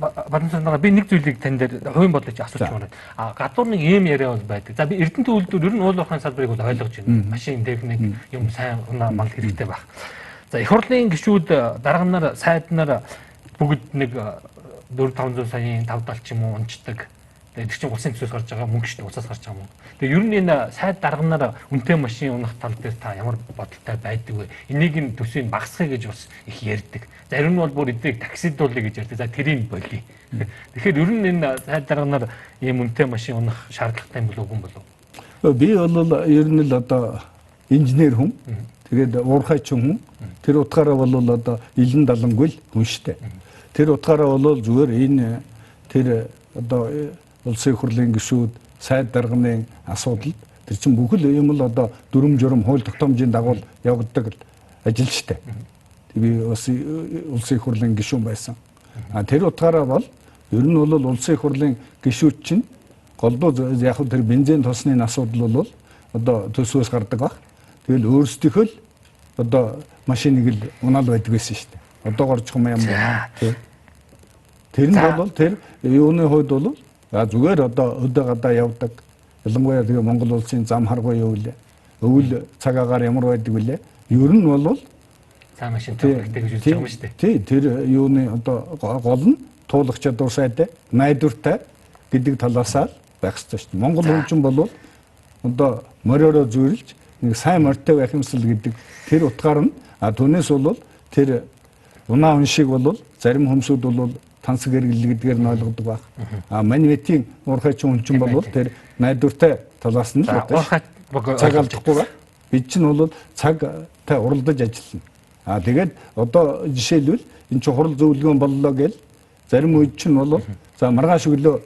Баданцаа би нэг зүйлийг тань дээр хувийн бодлож асууж байна. А гадуур нэг ийм яриа бол байдаг. За би Эрдэнэ төлөвлөлтөөр ер нь уул уурхайн салбарыг бол ойлгож байна. Машин, техник юм сайн унаа мал хэрэгтэй байх. За их хурлын гишүүд дарганаар сайднаар бүгд нэг 4 500 саяын 5 70 ч юм уу унцдаг. Тэгээд чинь улсын төсөөс гарч байгаа мөнгө шүү дээ. Уцаас гарч байгаа мөнгө. Тэгээд ер нь энэ сайд дарганаар үнэтэй машин унах тал дээр та ямар бодолтой байдаг вэ? Энийг нь төсвийг багасгах гэж бас их ярьдаг. Зарим нь бол бүр эднийг таксидуулъя гэж ярьдаг. За тэрийг болиё. Тэгэхээр ер нь энэ сайд дарганаар ийм үнэтэй машин унах шаардлагатай юм болов уу болов уу? Би бол ер нь л одоо инженер хүн. Тэгээд уурхайч хүн. Тэр утгаараа бол одоо илэн далангүй л хүн штэ. Тэр утгаараа бол зүгээр энэ тэр одоо улсын хурлын гишүүд сайд дарганы асуудал тэр чинь бүхэл юм л одоо дүрм журм хууль тогтоомжийн дагуу явагддаг ажил штэ. Би бас улсын хурлын гишүүн байсан. А тэр утгаараа бол ер нь бол улсын хурлын гишүүд чинь голдуу яг тэр бензин тосны асуудал бол одоо төсвөөс гардаг баг. Тэгэл өөрсдийнхөө л одоо машиныг л унаал байдаг байсан шүү дээ. Одоо горжих юм юм байна. Тэр нь бол тэр юуны хувьд бол зүгээр одоо өдөө гадаа явдаг. Ялангуяа тэгээ Монгол улсын зам харгуй юу вэ? Өвөл цаг агаар ямар байдаг вүлээ? Ер нь бол цаа машин төвлөртэй гэж байгаа юм шүү дээ. Тий, тэр юуны одоо гол нь туулах чадвар сайтай, найдвартай гэдэг талаасаа байх хэрэгтэй шүү дээ. Монгол хүн бол одоо мориороо зүйрлж нэг сайн морьтой байх юмсэл гэдэг тэр утгаар нь а түүнээс бол тэр унаа хүн шиг бол зарим хүмүүсүүд бол тансаг эргэлэл гэдгээр нь ойлгодог баг. А манивэтийн уурхайч хүн чинь бол тэр найдвартай талаас нь л одоо цаг алдахгүй ба. Бид чинь бол цагтай уралдаж ажиллана. А тэгээд одоо жишээлбэл энэ чинь хурал зөвлөгөө боллоо гэл зарим үед чинь бол за маргааш өглөө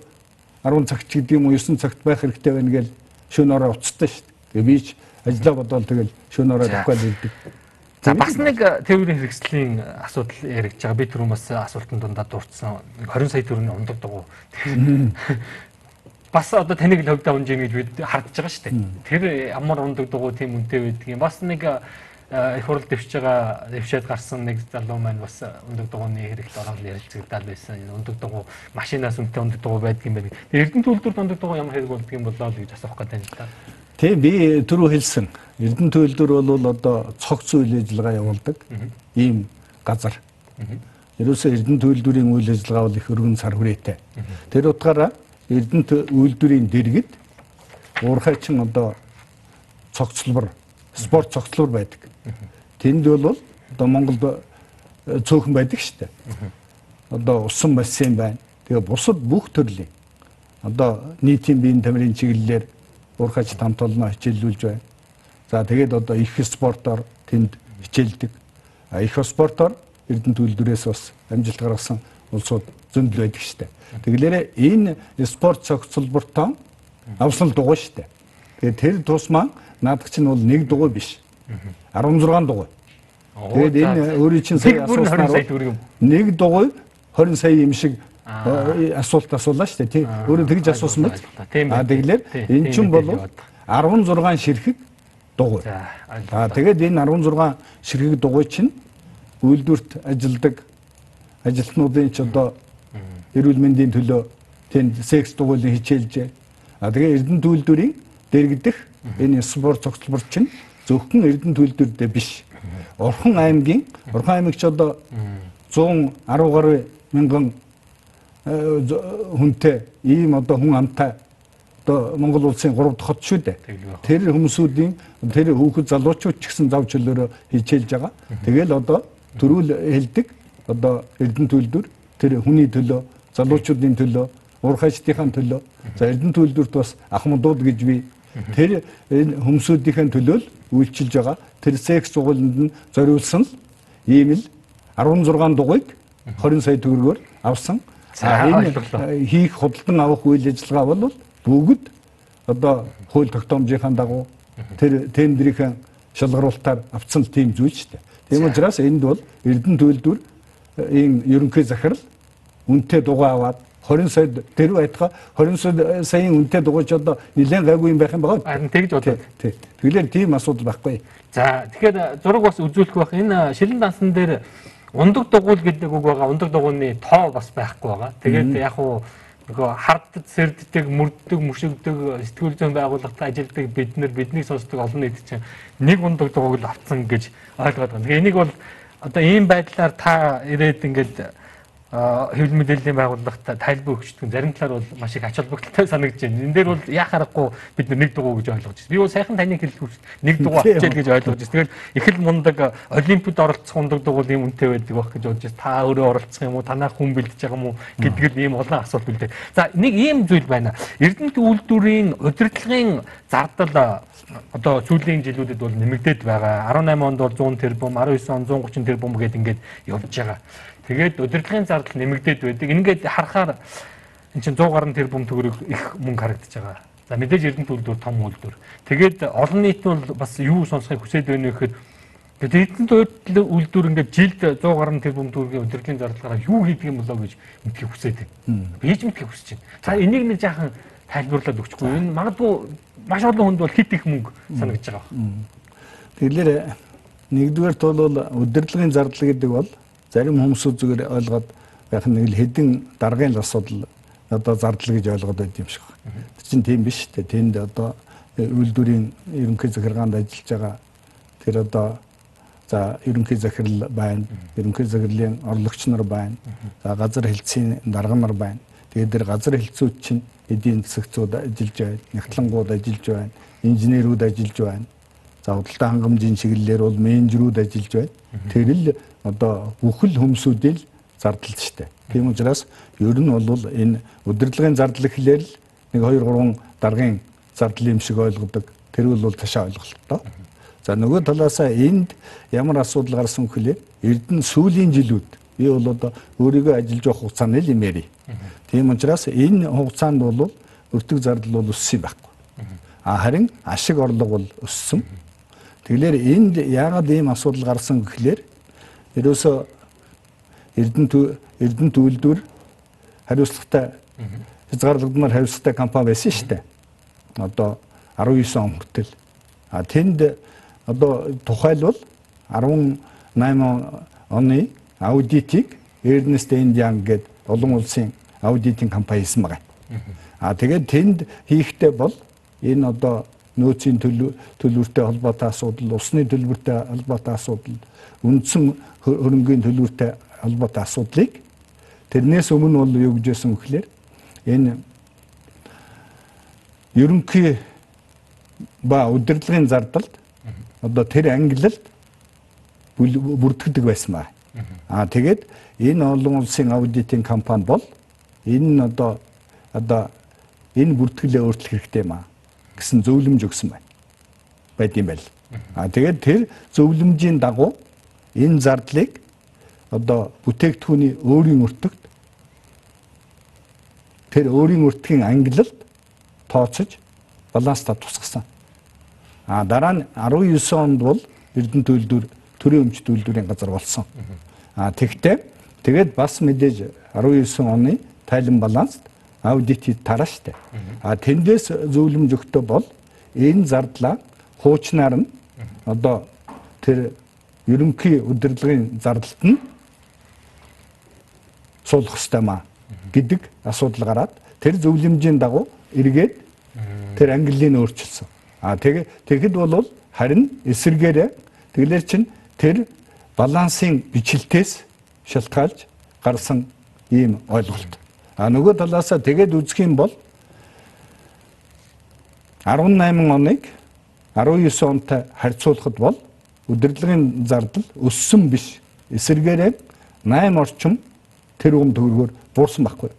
10 цагт гэдэг юм уу 9 цагт байх хэрэгтэй байна гэл шөнө ороо уцтай шүү дээ. Тэгээ би ч ажиллаа бодвол тэгэл шөнө ороо давхай л ирдэг. За бас нэг тээврийн хэрэгслийн асуудал яригдж байгаа. Би түрүүн бас асуултанд дундаа дурдсан. 20 сая төгрөгийн ундаг дугуй. Бас одоо таныг л хөвдөө унж ийн гэж бид хардж байгаа шүү дээ. Тэр ямар ундаг дугуй тийм үнэтэй байдаг юм. Бас нэг их хурл дэвшиж байгаа дэвшээд гарсан нэг залуу маань бас ундаг дугууны хэрэгт ороод ярилцагдаад байсан. Ундаг дугуй машинаас үнэтэй ундаг дугуй байдаг юм байна. Эрдэнэ төлөвлөлт ундаг дугуй ямар хэрэг болдго юм болоо л гэж асуух гэдэг юм та. Тэг би түрүү хэлсэн. Эрдэнэ төлөвлөр бол одоо цогц үйл ажиллагаа явуулдаг ийм газар. Ерөөсөө Эрдэнэ төлөвлөрийн үйл ажиллагаа бол их өргөн сар хүрээтэй. Тэр утгаараа Эрдэнэ үйлдвэрийн дэргэд уурхайчин одоо цогцлбор спорт цогцлбор байдаг. Тэнд бол одоо Монголд цөөхөн байдаг шүү дээ. Одоо усан бассейн байна. Тэгээ бусад бүх төрлийн одоо нийтийн биеийн тамирын чиглэлээр уурхайч тамт олно хичээллүүлж байна. За тэгээд одоо их спортоор тэнд хичээлдэг. Их спортоор Эрдэнэ төлөвлөрөөс бас амжилт гаргасан улсууд зөндөл байдаг штэ. Тэгэлээрээ энэ спорт цогцлбортоо авсан дугуй штэ. Тэгээд тэр тусмаа наадах чинь бол нэг дугуй биш. 16 дугуй. Тэгээд энэ өөрийн чинь сая асууснаар нэг дугуй 20 сая юм шиг асуулт асуулаа дээ. Тий. Өөрөө тэгж асуусан мэт. А тэгэлэр эн чинь бол 16 ширхэг дугуй. А тэгээд энэ 16 ширхэг дугуй чинь үйлдвэрт ажилдаг ажилтнуудын ч одоо эрүүл мэндийн төлөө тэнд секс дугуйлын хичээлж. А тэгээ Эрдэнэ төлөвлөрийн дэргдэх энэ спорт цогцлбор чинь зөвхөн Эрдэнэ төлөвлөрдөө биш. Орхон аймгийн Орхон аймагч одоо 110 гаруй мянган э, хүнтэй ийм одоо хүн амтай одоо Монгол улсын 3 дахь хот шүү дээ. Тэр хүмүүсүүдийн тэр хүүхэд залуучууд ч гэсэн зав чөлөөрөө хичээлж байгаа. Тэгэл одоо төрүүл хэлдэг одоо Эрдэнэ төлөвлөр тэр хүний төлөө залуучуудын төлөө уурхайчдынхаа төлөө за Эрдэнэ төлөвлөрт бас ахмадууд гэж би тэр энэ хүмүүсүүдийн төлөө л үйлчилж байгаа. Тэр секс цугууланд нь зориулсан л ийм л 16 дугуйг 20 сая төгрөгөөр авсан. За энэ хийх худалдан авах үйл ажиллагаа бол бүгд одоо хууль тогтоомжийнхаа дагуу тэр тендерийн шалгаруулалтаар авцсан тийм зүйл ч дээ. Тийм учраас энд бол Эрдэнэ төлөвлөр ийм ерөнхий захирал үнэтэй дугаа аваад 20 сая тэр байтга 20 саяын үнэтэй дугуйч одоо нэлээд гайгүй юм байх юм байгаа. Харин тэгж бодлоо. Тий. Тэгэлэр тийм асуудал байхгүй. За тэгэхээр зураг бас үзүүлэх байх. Энэ шилэн дансан дээр ундаг дугуйл гэдэг үг байгаа. Ундаг дугуйны тоо бас байхгүй байгаа. Тэгээд яг уу нөгөө хардд сэрддэг, мөрддөг, мөшөгдөг, сэтгүүл зүйн байгууллагад ажилладаг бид нар биднийг сонсдог олон нийт чинь нэг ундаг дугуйг л авцсан гэж ойлгоод байна. Тэгэхээр энийг бол одоо ийм байдлаар та ирээд ингээд хэвлэл мэдээллийн байгууллагт тайлбар өгчдөг зарим талаар бол маш их ач холбогдолтой санагдаж байна. Энэ дээр бол яа харахгүй бид нэг дугуй гэж ойлгож байна. Би бол сайхан таныг хэлэхгүй нэг дугуй авчиад гэж ойлгож байна. Тэгэл их л мундаг олимпиад оролцох ундаг дугуй юм үнэтэй байдаг байх гэж бодож байна. Та өөрөө оролцох юм уу? Танаа хүн бэлдэж байгаа юм уу? гэдэг л ийм олон асуулт үлдээ. За нэг ийм зүйл байна. Эрдэнэт үйлдвэрийн удирдлагын зардал одоо сүүлийн жилүүдэд бол нэмэгдээд байгаа. 18 онд бол 100 тэрбум, 19 он 130 тэрбум гэдэг ингээд явж байгаа. Тэгээд удирдлагын зардал нэмэгдээд байдаг. Ингээд харахаар эн чинь 100 гаруй тэрбум төгрөг их мөнгө харагдаж байгаа. За мэдээж Эрдэнэ төлөвлөр том үйлдвэр. Тэгээд олон нийт нь бол бас юу сонсохыг хүсэж байна вэ гэхэд Эрдэнэ төлөвлөр үйлдвэр ингээд жилд 100 гаруй тэрбум төгрөгийн удирдлагын зардлаараа юу хийдэг юм болоо гэж мэдхийг хүсэж байна. Би ч мэдхийг хүсэж байна. За энийг нэг жаахан тайлбарлаад өгчихгүй. Энэ магадгүй маш олон хүнд бол хит их мөнгө санагдаж байгаа. Тэгэхээр нэгдүгээр бол удирдлагын зардал гэдэг бол зарим хүмүүсүүд зүгээр ойлгоод байх нэг л хэдин даргын асуудал одоо зардал гэж ойлгоод байд юм шиг байна. Тэр чинь тийм биш үү? Тэнд одоо үйлдвэрийн ерөнхий захиргаанд ажиллаж байгаа тэр одоо за ерөнхий захирал байна. Ерөнхий захирлын орлогч нар байна. За газар хэлтсийн дарга нар байна. Тэгээд тэр газар хэлтсүүд чинь эдийн засагчуд ажиллаж байна. Нягтлангууд ажиллаж байна. Инженерүүд ажиллаж байна. За худалдаа хангамжийн чиглэлээр бол менежерүүд ажиллаж байна. Тэр л одоо бүхэл хүмүүсүүдийн зардал штэ. Тийм учраас ер нь бол энэ удирдлагын зардал гэхлээр л нэг 2 3 даргын зардал юм шиг ойлгодог. Тэр бол ташаа ойлголттой. За нөгөө талаасаа энд ямар асуудал гарсан гэхлээр Эрдэнэ сүүлийн жилүүд би бол одоо өөрийгөө ажиллаж явах хугацааны л юм яри. Тийм учраас энэ хугацаанд бол өртөг зардал бол өссөн байхгүй. А харин ашиг орлого бол өссөн. Тэгэхээр энд яагаад ийм асуудал гарсан гэхлээр ерөөсөө Эрдэнэ Эрдэнэ төлөвлөр хариуцлагатай хязгаарлагдмаар хариуцлагатай компани байсан шүү дээ. Одоо 19 он хүртэл. А тэнд одоо тухайлбал 18 оны аудитыг Ernst Young гэдэг олон улсын аудитын компани хийсэн байгаа. А тэгээд тэнд хийхдээ бол энэ одоо нөөцийн төлбөртэй холбоотой асуудал, усны төлбөртэй холбоотой асуудал, үндсэн хөрөнгөний төлбөртэй холбоотой асуудлыг тэрнээс өмнө бол юу гэж байсан вөхлөөр энэ ерөнхий ба удирдлагын зардалд одоо тэр ангилалд бүрддэг байсан ба. Аа тэгээд энэ олон улсын аудитын компани бол энэ одоо одоо энэ бүртгэлээ өөрчлөх хэрэгтэй юм аа гэсэн зөвлөмж өгсөн байна. Байд юм байл. Аа тэгээд тэр зөвлөмжийн дагуу энэ зардлыг одоо бүтээгдэхүүний өөрийн өртөгт тэр өөрийн өртгийн ангилалд тооцож баланстаа тусгасан. А дараа нь 19 онд бол Эрдэнэ төлөвлөр төрийн өмч төлөвлөрийн газар болсон. А тэгтээ тэгээд бас мэдээж 19 оны тайлан баланс аудит тараа штэ. А тэндээс зөвлөмж өгтөө бол энэ зардлаа хуучнаар нь одоо тэр ерөнхий удирдлагын зардалт нь суулгах ёстой маа гэдэг асуудал гараад тэр зөвлөмжийн дагуу эргээд тэр ангиллыг өөрчилсөн. А тэгээ тэгэхэд бол харин эсэргээрээ тэглэр чин тэр балансын бичлэлтээс шалтгаалж гарсан ийм ойлголт. А нөгөө талаасаа тэгээд үзэх юм бол 18 оныг 19 онтой харьцуулахад бол удирдлагын зардал өссөн биш. Эсэргээрээ 8 орчим тэрбум төгрөгөөр буурсан байхгүй.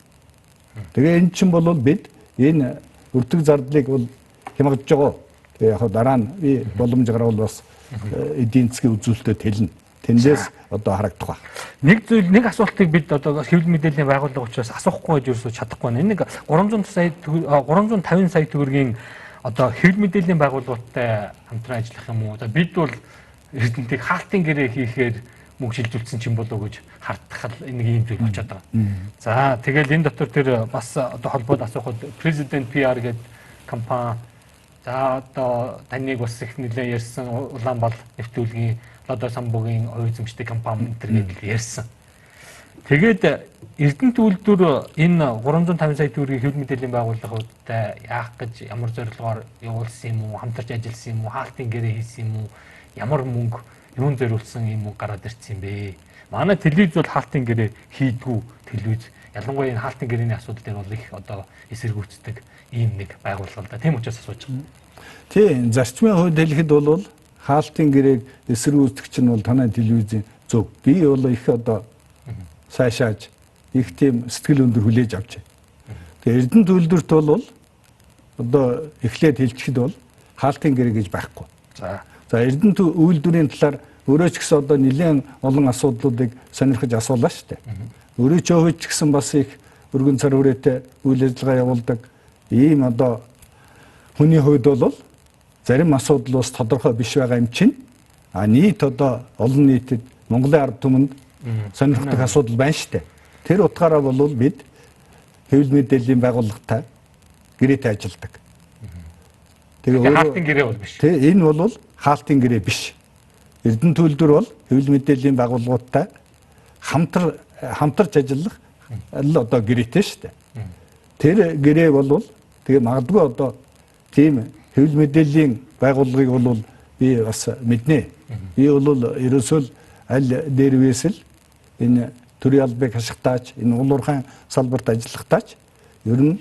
Тэгээ эн чинь бол бид энэ өртөг зардлыг бол хямгаж байгаа. Тэгээ яг дараа нь би боломж гарвал бас эдийн засгийн үзүүлэлтэд хэлнэ. Тэндээс одоо харагдах ба. Нэг зүйл нэг асуултыг бид одоо хэвлэл мэдээллийн байгууллага учраас асуухгүй гэж юусоо чадахгүй байна. Энэ нэг 300 сая 350 сая төгрөгийн одоо хэвлэл мэдээллийн байгууллагатай хамтран ажиллах юм уу? Бид бол Эрдэнтийг хаалтын гэрээ хийхээр мөнгө шилжүүлсэн ч юм болоо гэж хардтахал нэг юм зүйл болчиход байгаа. За тэгэл энэ дотор тэр бас одоо холбоод асуухад президент PR гэдэг компани за одоо таныг бас их нэлээд ярьсан Улаанбаал нэвтрүүлгийн Лодо самбугийн оюу эзэмшдэг компани энэ гэдэг ярьсан. Тэгээд Эрдэнэт үйлдвэр энэ 350 сая төгрөгийн хэвлэл мэдээллийн байгууллагуудтай яах гэж ямар зорилгоор явуулсан юм уу, хамтарч ажилласан юм уу, хаалтын гэрээ хийсэн юм уу, ямар мөнгө юун зориулсан юм уу гараад ирсэн юм бэ? Манай телевиз бол хаалтын гэрээ хийдгүү телевиз. Ялангуяа энэ хаалтын гэрээний асуудал дээр бол их одоо эсэргүүцдэг ийм нэг байгууллага л да. Тийм учраас асууж байгаа. Тийм, зарчмын хувьд хэлэхэд бол хаалтын гэрээг эсэргүүцдэг нь бол танай телевизийн зөв. Би бол их одоо сайшааж их тийм сэтгэл өндөр хүлээж авч байна. Тэгээ Эрдэнэ төлөвлөрт бол одоо эхлээд хэлчихэд бол хаалтын гэрээ гэж байхгүй. За За Эрдэнэ үйлдвэрийн талаар өөрөө ч гэсэн одоо нэлээд олон асуудлуудыг сонирхож асуулаа шүү дээ. Өөрөө ч өвөж ч гэсэн бас их өргөн цар хүрээтэй үйл ажиллагаа явуулдаг ийм одоо хүний хувьд бол зарим асуудал бас тодорхой биш байгаа юм чинь а нийт одоо олон нийтэд Монголын ард түмэнд сонирхдаг асуудал байна шүү дээ. Тэр утгаараа бол бид хэвлэл мэдээллийн байгууллагатай гэрээтэй ажилладаг. Тэгээ хаалтын гэрээ бол биш. Тэ энэ бол хаалтын гэрээ биш. Эрдэнэ төлөвлөр бол хэвлэл мэдээллийн байгууллагуудтай хамтар хамтарч ажиллах л одоо гэрээтэй шүү дээ. Тэр гэрээ бол тэгээ магадгүй одоо тийм хэвлэл мэдээллийн байгууллагыг бол би бас мэднэ. Би бол ерөөсөө аль дээрвээс л энэ төрийн албыг хашигтаач, энэ улуурхайн салбарт ажиллахтаач ер нь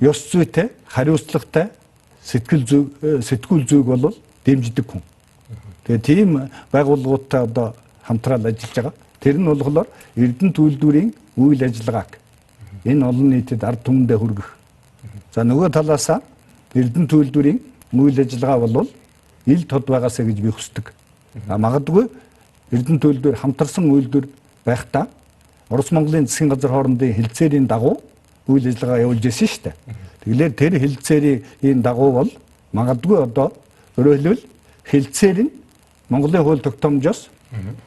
ёс зүйтэй, хариуцлагатай сэтгэл зүг сэтгүүл зүг бол дэмждэг хүн. Тэгээ тийм байгууллагуудтай одоо хамтраад ажиллаж байгаа. Тэр нь болохоор Эрдэнэ төлөвлөрийн үйл ажиллагааг энэ олон нийтэд ард түмэндээ хүргэх. За нөгөө талаасаа Эрдэнэ төлөвлөрийн үйл ажиллагаа бол ил тод байгаасаа гэж би хүсдэг. А магадгүй Эрдэнэ төлөвлөр хамтарсан үйлдвэр байхдаа Орос Монголын засгийн газар хоорондын хилцээрийн дагуу үйл ажиллагаа явуулж ирсэн шүү дээ. Тэгэлэр тэр хилцээрийн дагуу бол магадгүй одоо Өөрөөр хэлбэл хилцээр нь Монголын хууль тогтоомжоос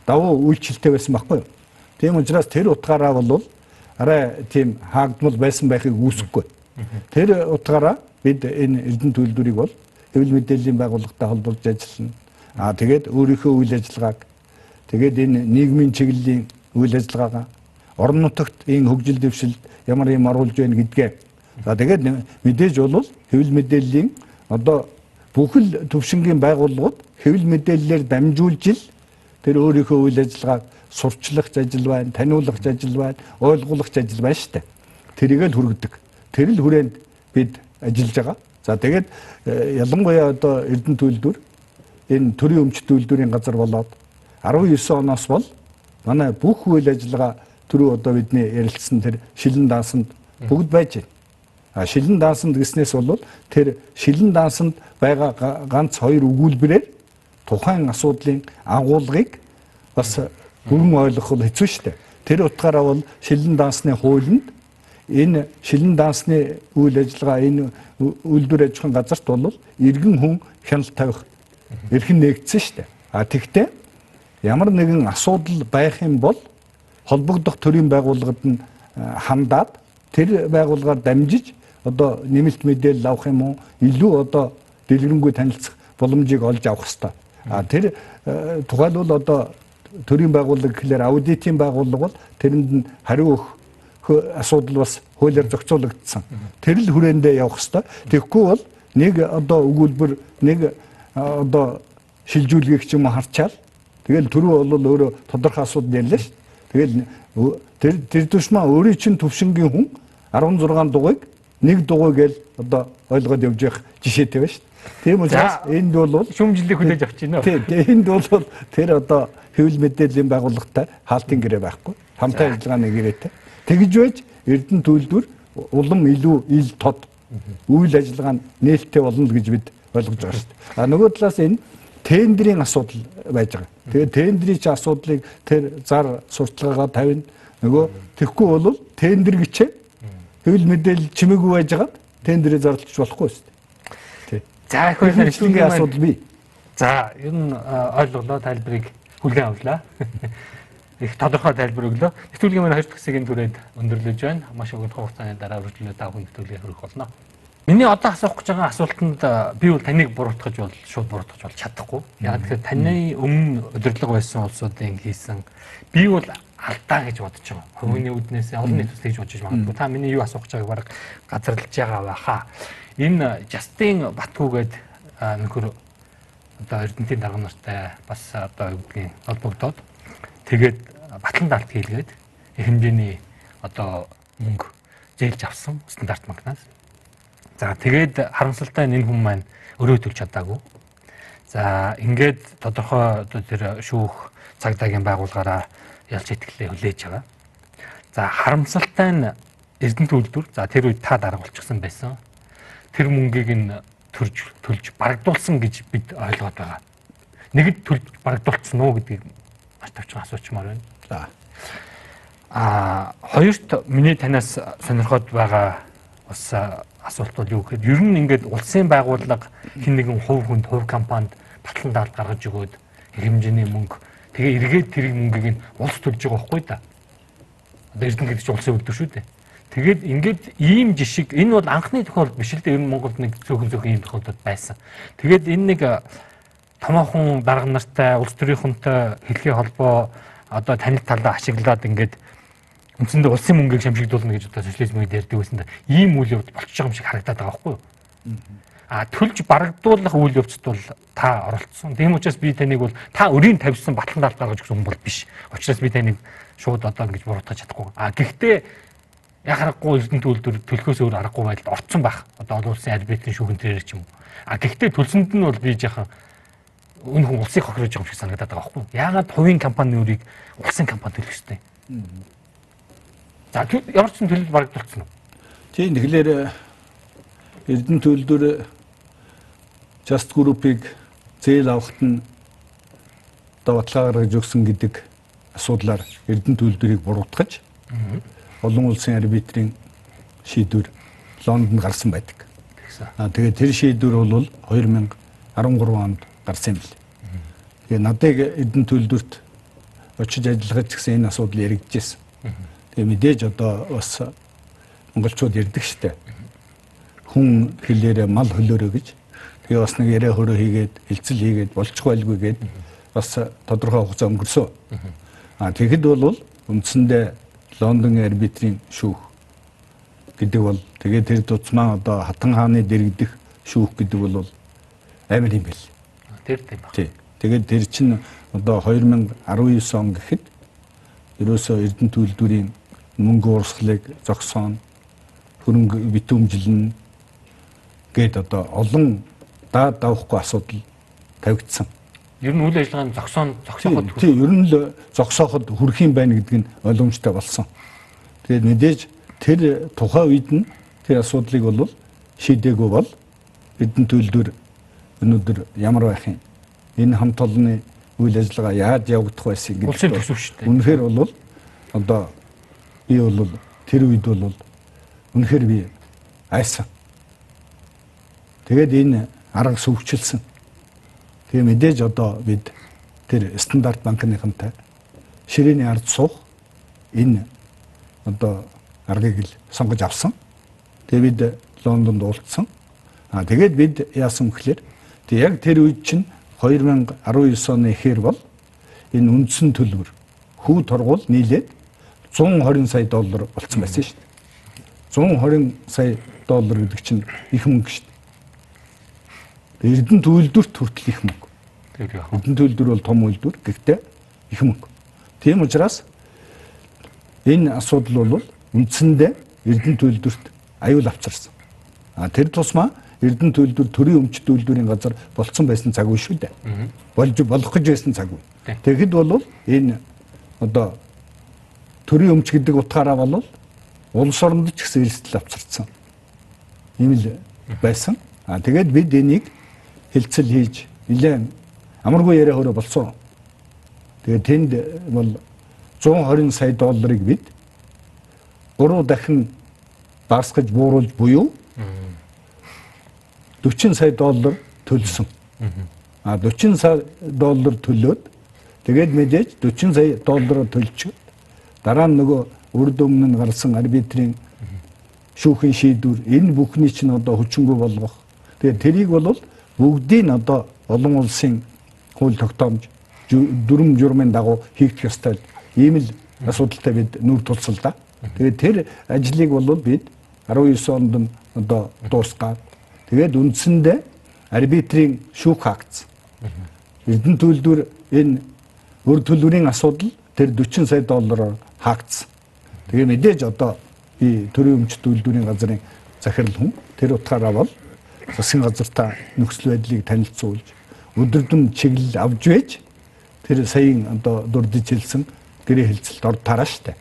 давуу үйлчлэлтэй байсан байхгүй юу? Тийм учраас тэр утгаараа бол арай тийм хаагдмал байсан байхыг үүсэхгүй. Тэр утгаараа бид энэ эрдэнэ төлөвлөрийг бол хэвлэл мэдээллийн байгууллагатай холбогдож ажиллана. Аа тэгээд өөрийнхөө үйл ажиллагааг тэгээд энэ нийгмийн чиглэлийн үйл ажиллагаагаа орон нутагт энэ хөгжил дэвшилд ямар юм оруулж байна гэдгээ. За тэгээд мэдээж бол хэвлэл мэдээллийн одоо бүхэл төвшингийн байгууллагууд хэвлэл мэдээллээр дамжуулж ил тэр өөрийнхөө үйл ажиллагааг сурчлах ажил байна, таниулах ажил байна, ойлгуулах ажил байна шүү дээ. Тэрийг л хүргэдэг. Тэр л хүрээнд бид ажиллаж байгаа. За тэгээд э, ялангуяа одоо Эрдэнэ төлөвлөр энэ төрийн өмч төлөвлөрийн газар болоод 19 оноос бол манай бүх үйл ажиллагаа түрүү одоо бидний ярилцсан тэр шилэн даасанд бүгд байж байна шилэн даансанд гэснээс бол тэр шилэн даансанд байгаа ганц хоёр өгүүлбэрээр тухайн асуудлын агуулгыг бас бүрэн ойлгох хэцүү шүү дээ. Тэр утгаараа бол шилэн даансны хуулинд энэ шилэн дансны үйл ажиллагаа энэ үйлдвэр аж ахуйн газарт бол иргэн хүн хяналт тавих эрхэн нэгдсэн шүү дээ. А тэгтээ ямар нэгэн асуудал байх юм бол холбогдох төрийн байгууллагад нь хандаад тэр байгууллагаар дамжиж одоо нэмэлт мэдээлэл авах юм уу илүү одоо дэлгэрэнгүй танилцах боломжийг олж авах хэрэгтэй. А тэр тухайлбал одоо төрийн байгууллага гэхлээр аудитын байгууллага бол тэрэнд нь хариу өгөх асуудал бас хуулиар зохицуулагдсан. Тэр л хүрээндээ явах хэрэгтэй. Тэгэхгүй бол нэг одоо өгүүлбэр нэг одоо шилжүүлгийг ч юм уу харчаал тэгэл түрүү бол өөрөө тодорхой асуудал ярьлаа шүү. Тэгэл тэр тэр тусмаа өөрийн чинь төвшингийн хүн 16 дугуйг нэг дугуй гээл одоо ойлгоод явж явах жишээтэй байна шүү. Тийм учраас энд бол шүүмжлэлийг хүлээж авч байна. Тийм энд бол тэр одоо хэвлэл мэдээллийн байгууллагатай хаалтын гэрээ байхгүй. Хамтаа ажиллагааны гэрээтэй. Тэгж байж Эрдэнэ төлөвлөр улам илүү ил тод үйл ажиллагаа нь нээлттэй болно гэж бид ойлгож байгаа шүү дээ. А нөгөө талаас энэ тендерийн асуудал байж байгаа. Тэгээд тендерийн чи асуудлыг тэр зар сурталгаагаа тавина. Нөгөө тэгхгүй бол тендер гिचээ хэвлэл мэдээлэл чимээгүй байж хагаад тендерийг зарлаж болохгүй шүү дээ. За их баярлалаа. Шингийн асуудал бий. За ер нь ойлголоо тайлбарыг хүлээн авлаа. Их тодорхой тайлбар өглөө. Нэвтрүүлгийн маань хоёр дахь хэсгийн түрээд өндөрлөж байна. Маш өгөн хугацааны дараа үргэлжлүүлээ та бүхэн нэвтрүүлгээ хөрөх болно. Миний одоо асуух гэж байгаа асуултанд би бол таныг буруутгаж бол шууд буруутгаж бол чадахгүй. Яг тэгэхээр таны өмнө удирдлага байсан улсуудын хийсэн би бол алдаа гэж бодож байгаа. Хувийн үүднээс олон нийт төсөл гэж бодож магадгүй. Та миний юу асуух гэж байгааг баг газарлаж байгаа байхаа. Энэ Жастин Батгүйгээд нөхөр одоо Эрдэнтийн дарга нартай бас одоо юу гэдгийг холбогдоод тэгээд батлан даалт хийлгээд хэмжээний одоо мөнгө зээлж авсан стандарт банкнаас. За тэгээд харамсалтай энэ хүн маань өрөө төлж чадаагүй. За ингээд тодорхой одоо тэр шүүх цагдаагийн байгууллагаараа ялж итгэлээ хүлээж байгаа. За харамсалтай нь Эрдэнэт үйлдвэр за тэр үед та дарга болчихсон байсан. Тэр мөнгийг нь төрж төлж барагдуулсан гэж бид ойлгоод байгаа. Нэгд төлж барагдуулсан уу гэдгийг маш тавчхан асуучмаар байна. За. А хоёрт миний танаас сонирхоод байгаа бас асуулт бол юу гэхээр ер нь ингээд улсын байгууллага хин нэгэн хувь хүнд хувь компанид батлан даалт гаргаж өгөөд хэмжээний мөнгө тэгээ эргээд тэрийг мөнгийг нь улс төлж байгаа байхгүй да. Одоо эрдэнэ гэдэг чинь улсын үйлдвэр шүү дээ. Тэгээд ингээд ийм жишг энэ бол анхны тохиолдол биш л дээ. Энэ Монголд нэг зөөхөн зөөхөн ийм тохиолдол байсан. Тэгээд энэ нэг томоохон дарга нартай улс төрийнхөнтэй хэлхий холбоо одоо танил талаа ашиглаад ингээд үндсэндээ улсын мөнгийг шамшигдуулна гэж одоо социализм үед ярьдаг байсан да. Ийм үйл явдал болчих юм шиг харагдаад байгаа байхгүй юу? А төлж барагдуулах үйл явцад бол та оролцсон. Тийм учраас би таныг бол та өрийн тавьсан батлан даалт гаргаж өгсөн бол биш. Учраас би таныг шууд одоо ингэж буруутгаж чадахгүй. А гэхдээ яг харахгүй эрдэнэ төлөвлөр төлөхөөс өөр аргагүй байдалд орцсон байх. Одоо олон улсын арбитрийн шүүхэн төрөөр ч юм уу. А гэхдээ төлсөнд нь бол би жаахан өн хүн улсыг хохирож байгаа юм шиг санагдаад байгаа байхгүй юу? Яагаад хувийн компани өөрийг улсын компани төлөх ёстой? За ямар ч төлөв барагдчихсан уу? Тийм тэгэхээр эрдэнэ төлөвлөр Just Group-ыг зээл авахт нь одоо баталгаа гаргаж өгсөн гэдэг асуудлаар эрдэнэ төлөвлөрийг буруутгаж олон улсын арбитрийн шийдвэр Лондонд гарсан байдаг. Аа тэгээд тэр шийдвэр бол 2013 онд гарсан юм бэл. Тэгээ надыг эдэн төлөвлөрт очиж ажиллахад гэсэн энэ асуудал яригдчихсэн. Тэгээ мэдээж одоо бас монголчууд ярьдаг штэ. Хүн хэлээрээ мал хөлөөрөө гэж. Тэгээ бас нэг яриа хөрөө хийгээд хилцэл хийгээд болчих байлгүй гээд бас тодорхой хугацаа өнгөрсөн. Аа тэгэхэд бол үндсэндээ Лондон арбитрийн шүүх гэдэг бол тэгээ тэр тусмаа одоо хатан хааны дэрэгдэх шүүх гэдэг бол амар юм бэл. Тэр тийм ба. Тий. Тэгээд тэр чинь одоо 2019 он гэхэд ерөөсөө Эрдэнэ төлөвлөрийн мөнгө уурсгалыг зогсооно хөрөнгө битүүмжилнэ гээд одоо олон даад давхгүй асуудал тавигдсан. Ер нь үйл ажиллагааны зогсоон зогсооход тийм ер нь л зогсооход хүрх юм байна гэдэг нь ойлгомжтой болсон. Тэгээд мэдээж тэр тухайн үед нь тэр асуудлыг бол шийдээгүй бол эдэн төлөвлөр өнөөдөр ямар байх юм? Энэ хамт олонны үйл ажиллагаа яаж явагдах байсан гэдэг. Улсын төсөв шүү дээ. Үнэхээр бол одоо би бол тэр үед бол үнэхээр би айсан. Тэгээд энэ арга сүвчилсэн. Тэгээ мэдээж одоо бид тэр стандарт банкныхантай ширээний ард суух энэ одоо аргыг л сонгож авсан. Тэгээ бид Лондонд уулзсан. Аа тэгээд бид яасан гэхээр тэг яг тэр үед чинь 2019 оны ихэр бол энэ үндсэн төлбөр хүү торгуул нийлээд 120 сая доллар болцсон байсан шүү дээ. 120 сая доллар гэдэг чинь их мөнгө шүү. Эрдэнэ төлөвлөрт хүртэл их мөнгө. Эрдэнэ төлөвлөр бол том үйлдвэр гэхдээ их мөнгө. Тийм учраас энэ асуудал бол үндсэндээ Эрдэнэ төлөвлөрт аюул авчирсан. А тэр тусмаа Эрдэнэ төлөвлөр төрийн өмчт төлөвлөрийн газар болцсон байсан цаг үе шүү дээ. Болж болох гэж байсан цаг үе. Тэгэхэд бол энэ одоо төрийн өмч гэдэг утгаараа бол улс оронд ч гэсэн эрсдэл авчирсан. Ийм л байсан. А тэгээд бид энийг хилцэл хийж нэлээд амаргүй яриа хөрө болсон. Тэгээд тэнд бол 120 сая долларыг бид гурав дахин багсгаж бууруулж буюу 40 сая доллар төлсөн. А 40 сая доллар төлөөд тэгээд мэдээж 40 сая доллараар төлчих. Дараа нь нөгөө үрд өмнө нь гарсан арбитрийн шүүхийн шийдвэр энэ бүхний чинь одоо хүчингү болгох. Тэгээд тэрийг бол бүгдийг нь одоо олон улсын хууль тогтоомж дүрм журмын дагуу хийгдэх ёстой. Ийм л асуудалтай бид нүр тулсал да. Тэгээд тэр ажлыг бол бид 19 онд нь одоо дуусгаад Тэгээд үндсэндээ арбитрийн шүүх акц. Эрдэнэ төлөвлөр энэ өр төлбөрийн асуудал тэр 40 сая доллараар хаагдсан. Тэгээ мэдээж одоо би төрийн өмч төлөвлөрийн газрын захирал хүн тэр утгаараа бол засгийн газартаа нөхцөл байдлыг танилцуулж өдөрдөн чиглэл авж байж тэр саяын одоо дурдж хэлсэн гэрээ хэлцэлд ор тараа штэ.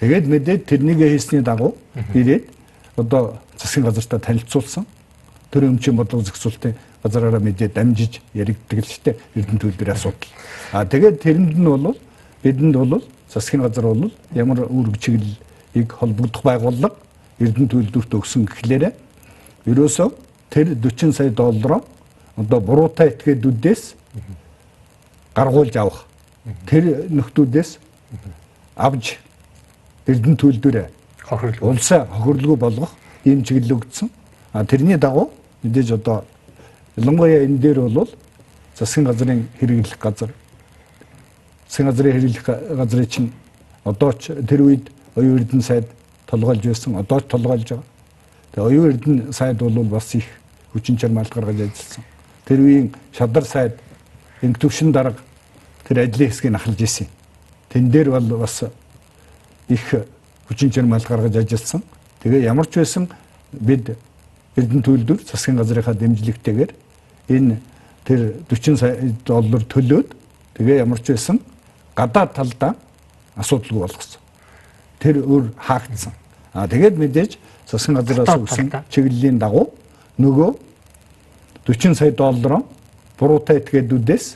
Тэгээд мэдээд тэрнийг хийсний дагуу ирээд одоо засгийн газартаа танилцуулсан төрийн өмчийн бодлого зохицуулалтын газараараа мэдээ дамжиж яригддаг л штэ эрдэнэ төлбөрийн асуудал. А тэгээд тэрэнд нь бол бидэнд бол засгийн газар бол ямар үүрэг чиглэлийг холбогдох байгууллага эрдэнэ төлбөрт өгсөн гэхлээрэ ерөөсөө тэр 40 сая доллароо одоо буруутай этгээдүүдээс гаргуулж авах. Тэр нөхдүүдээс авж эрдэнэ төлбөрөө улсаа хохирлгүй болгох ийм чиглэл өгдсөн. А тэрний дагуу мэдээж одоо ялангуяа энэ дээр бол засгийн газрын хэрэглэх газар. Засгийн газрын хэрэглэх газрын чинь одоо ч тэр үед оюун эрдэнэ сайд толгойлж байсан. Одоо ч толгойлж байгаа. Тэгээ оюун эрдэнэ сайд бол бас их хүчин чармаалт гаргаж ажилласан. Тэр үеийн шадар сайд инг төвшин дарга тэр ажлын хэсгийг ахалж исэн. Тэн дээр бол бас их хүчин чармаалт гаргаж ажилласан. Тэгээ ямар ч байсан бид Эрдэнэ төлөвлөр засгийн газрынхаа дэмжлэгтэйгээр энэ тэр 40 сая доллар төлөөд тэгээ ямар ч байсан гадаад талдаа асуудалгүй болгосон. Тэр өөр хаагдсан. Аа тэгээд мэдээж засгийн газраас өгсөн чиглэлийн дагуу нөгөө 40 сая доллароо буруутай этгээдүүдээс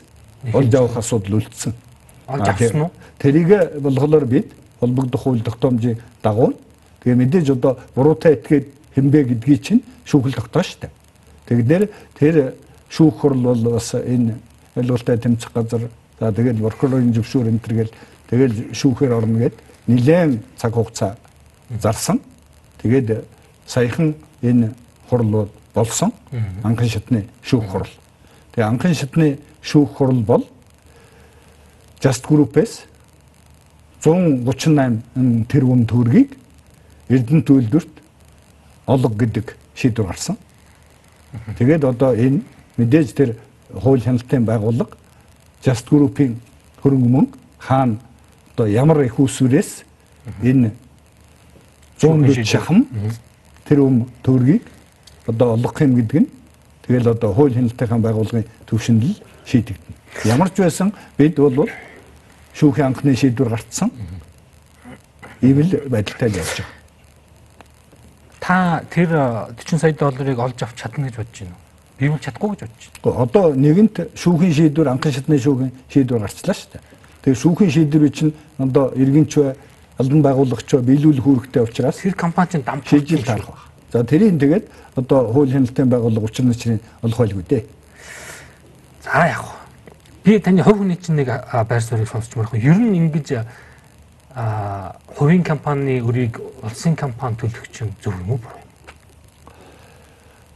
олж авах асуудал үлдсэн. Олж авсан уу? Тэрийг болохоор бид холбогдох хууль тогтоомжийн дагуу тэгээ мэдээж одоо буруутай этгээд хэмбэ гэдгийг чинь шүүхэл тогтоо штэ. Тэгнэр тэр шүүх хурл бол бас энэ ялгуултай тэмцэх газар за тэгэл прокурорын зөвшөөр энэ төргээл тэгэл шүүхээр орно гэд нилээн цаг хугацаа зарсан. Тэгээд саяхан энэ хурл болсон. Анхан шатны шүүх хурл. Тэгээ анхан шатны шүүх хурл бол Just Group-ээс 138 тэрбум төгрөгийг Эрдэнэ төлөвлөрт олго гэдэг шийдвэр гарсан. Тэгээд одоо энэ мэдээж тэр хууль хяналтын байгууллага Just Group-ийн хөрөнгө мөнгө хаана одоо ямар их усүрээс энэ 140 шахам тэр өм төгрөгийг одоо олгох юм гэдэг нь тэгэл одоо хууль хяналтын байгууллагын төвшөнд л шийдэгдэнэ. Ямар ч байсан бид бол шүүхийн анхны шийдвэр гарцсан. Ийм л байдалтай явж байгаа та тэр 40 сая долларыг олж авч чадна гэж бодож байна уу? Би бол чадахгүй гэж бодож байна. Одоо нэгэнт шүүхийн шийдвэр анхан шатны шүүхийн шийдвэр гарчлаа шүү дээ. Тэгээ шүүхийн шийдвэр чинь одоо иргэнч бай албан байгуулагч биелүүлэх үүрэгтэй учраас Тэр компани чинь дам шилжил тарах баг. За тэрийг тэгээд одоо хууль хяналтын байгууллага учир начрын олох байлгүй дээ. За яг хөө. Би таны хувь хүний чинь нэг байр суурийг сонсч марах. Ер нь ингэж а хувийн компани өрийг улсын компани төлөх чинь зөв юм уу? буруу юм?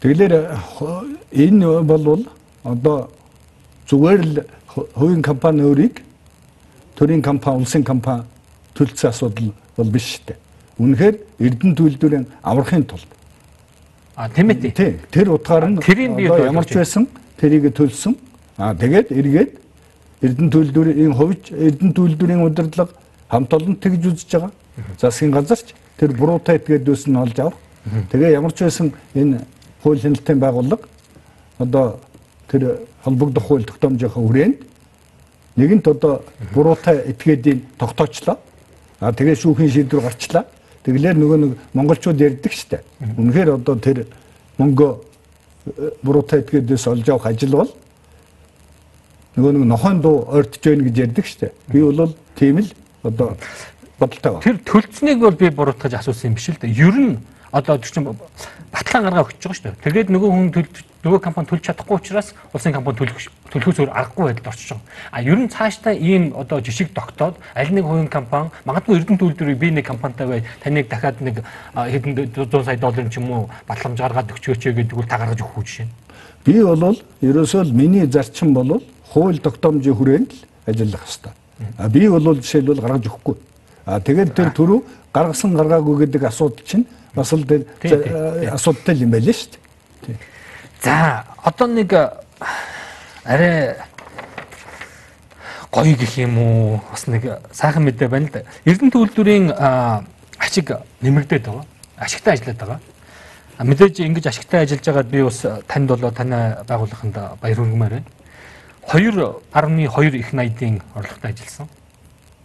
Тэгэлэр энэ бол одоо зүгээр л ху- хувийн компани өөрийг төрийн компани, улсын компани төлцсөн асуудал бол биш шүү дээ. Үнэхээр Эрдэнэ төлөвлөрийн аврахын тулд А тийм ээ. тий тэр утгаар нь ямар ч байсан тэрийг төлсөн. Аа тэгээд эргээд Эрдэнэ төлөвлөрийн хувьч Эрдэнэ төлөвлөрийн удирдлага хамт олон тэгж үзэж байгаа. Засгийн газарч тэр буруутай этгээдөөс нь олж авах. Тэгээ ямар ч байсан энэ хууль хяналтын байгууллага одоо тэр холбогдох хууль тогтоомжийнхаа хүрээнд нэгэнт одоо буруутай этгээдийн тогтоочлоо. А тэгээ шүүхийн шийдвэр гарчлаа. Тэглэр нөгөө нэг монголчууд ярьдаг штэ. Үнэхээр одоо тэр мөнгө э, буруутай этгээдээс олж авах ажил бол нөгөө нэг нохойн дуу ойртож байна гэж ярьдаг штэ. Би бол тийм л одоо бодолтой байна. Тэр төлцнийг бол би буруутгаж асуусан юм биш л дээ. Ер нь одоо чинь батлан гаргаа өгч байгаа шүү дээ. Тэгээд нөгөө хүн төлж нөгөө компани төлж чадахгүй учраас улсын компани төлөх төлөхөөс өөр аргагүй байдалд орчиж байгаа. А ер нь цаашдаа ийм одоо жишг тогтоод аль нэг хувийн компани магадгүй Эрдэнэ төлөвлөрийг би нэг компанитай бай таныг дахиад нэг хэдэн 100 сая долларын ч юм уу батламж гаргаад өгчөөч гэдэг үл та гаргаж өгөх үү жишээ. Би бол ерөөсөө л миний зарчим бол хууль тогтоомжийн хүрээнд л ажиллах хэрэгтэй. А би бол жишээлбэл гаргаж өгөхгүй. А тэгээд тэр түрүү гаргасан гаргаагүй гэдэг асуудал чинь бас л асуудалтай юм байлээ шүү дээ. За одоо нэг а, арай гоё гэх юм уу бас нэг сайхан мэдээ байна л да. Эрдэнэ төлөвлөрийн а, ашиг нэмэгдээд байгаа. Ашигтай ажиллаад байгаа. Мэдээж ингэж ашигтай ажиллаж байгаад би бас танд болоо танай байгууллаганд баяр хүргэмээр байна. 2.2 их найдын орлоготой ажилласан.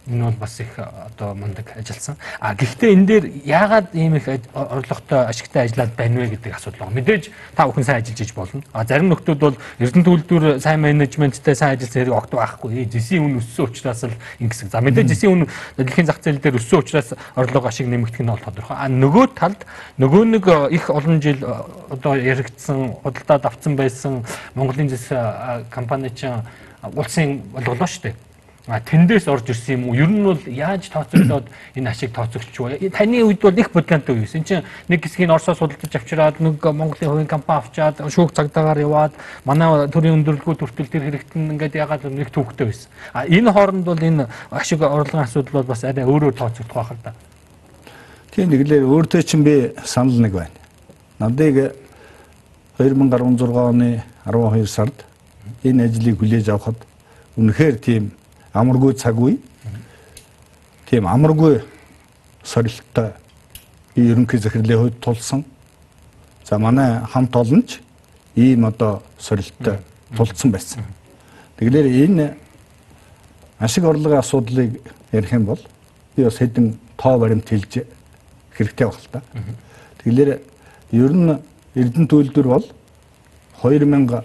Энэ бол бас их одоо мундаг ажилласан. А гэхдээ энэ дээр яагаад ийм их орлоготой ашигтай ажиллаад байна вэ гэдэг асуудал байна. Мэдээж та бүхэн сайн ажиллаж иж болно. А зарим нөхдүүд бол Эрдэнэ төлөвлөр сайн менежменттэй сайн ажилласан хэрэг огт байхгүй. Зэсийн үн өссөн учраас л ингэсэн. За мэдээж зэсийн үн дэлхийн зах зээл дээр өссөн учраас орлого ашиг нэмэгдэх нь бол тодорхой. А нөгөө талд нөгөө нэг э, их олон жил э, одоо яригдсан, худалдаад авсан байсан Монголын зэс э, компани чинь улсын болголоо шүү дээ. Тэндээс орж ирсэн юм уу? Ер нь бол яаж тооцогдоод энэ ашиг тооцогдч вэ? Таны үед бол их бодлонтой юу юм? Энд чинь нэг хэсгийг Оросоос худалдаж авчираад нэг Монголын хувийн компани авчаад шүүх цагдаагаар яваад манай төрийн өндөрлгүүд хүртэл тэр хэрэгтэн ингээд ягаад нэг төвхтэй байсан. А энэ хооронд бол энэ ашиг орлогын асуудал бол бас арай өөрөөр тооцогдох байх л да. Тийм нэглээр өөртөө чинь би санал нэг байна. Надыг 2016 оны 12 сард энэ ажлыг хүлээж авахд үнэхээр тийм амаргүй цаг үе. Тийм амаргүй сорилттой би ерөнхий захирлын хувьд тулсан. За манай хамт олонч ийм одоо сорилттой тулцсан байсан. Тэгэлэр энэ ашиг орлогын асуудлыг ярих юм бол би бас хэдэн тоо баримт хэлж хэрэгтэй баг л та. Тэгэлэр ер нь Эрдэнэ төлөвлөр бол 2016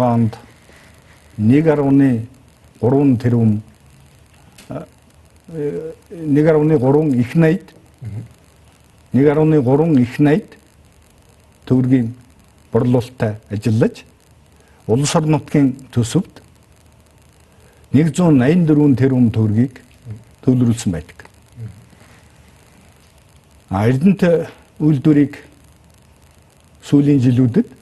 онд 1.3 тэрбум а, э, 1.3 их найд 1.3 их найд төгрөгийн борлуулалттай ажиллаж улс орон нутгийн төсөвт 184 тэрбум төгрөгийг төвлөрүүлсэн байдаг. А Эрдэнэт үйлдвэрийг сүүлийн жилүүдэд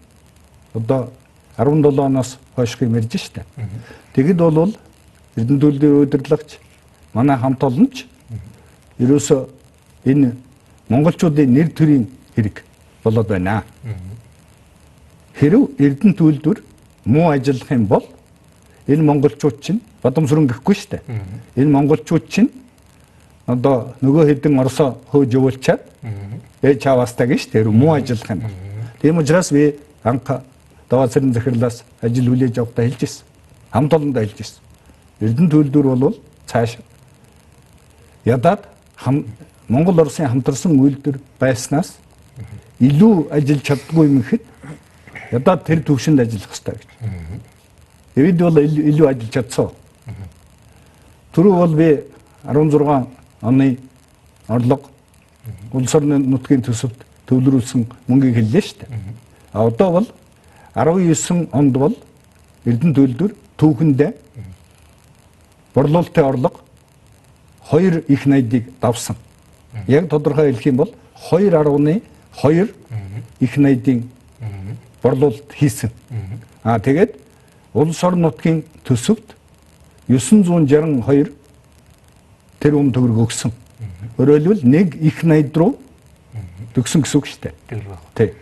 одоо 17 оноос хойш гэмэрж штэ. Тэгэд бол Эрдэнэ төлөвийн удирдлагч манай хамт олонч ерөөсө энэ монголчуудын нэр төрийн хэрэг болоод байна. Хэрв Эрдэнэ төлөвлөр муу ажиллах юм бол энэ монголчууд чинь бадамсрын гэхгүй штэ. Энэ монголчууд чинь одоо нөгөө хэдэн орсоо хөөж явуулчаад ээж чаваастай гэж тэр муу ажиллах юм. Тийм учраас би анх даваа цэрэн захирлаас ажил хүлээж авахдаа хэлж ирсэн. Хамт олондоо хэлж ирсэн. Эрдэнэ төлөвлөр бол цааш ядаад Монгол Оросын хамтарсан үйлдвэр байснаас илүү ажиллаж чаддгүй юм ихэд ядаад тэр төвшөнд ажиллах хэрэгтэй гэж. Эвид бол илүү ажиллаж чадсан. Түрүү бол би 16 оны орлого улс орны нутгийн төсөвт төвлөрүүлсэн мөнгийг хэллээ шүү дээ. А одоо бол 19 онд бол Эрдэнэ төлөвлөр түүхэндээ борлуулалтын орлого 2 их найдыг давсан. Яг тодорхой хэлэх юм бол 2.2 их найдын борлуулалт хийсэн. Аа тэгээд улс орон нутгийн төсөвт 962 тэрбум төгрөг өгсөн. Өөрөөр хэлбэл нэг их найд руу төгсөн гэсэн үг шүү дээ. Тий.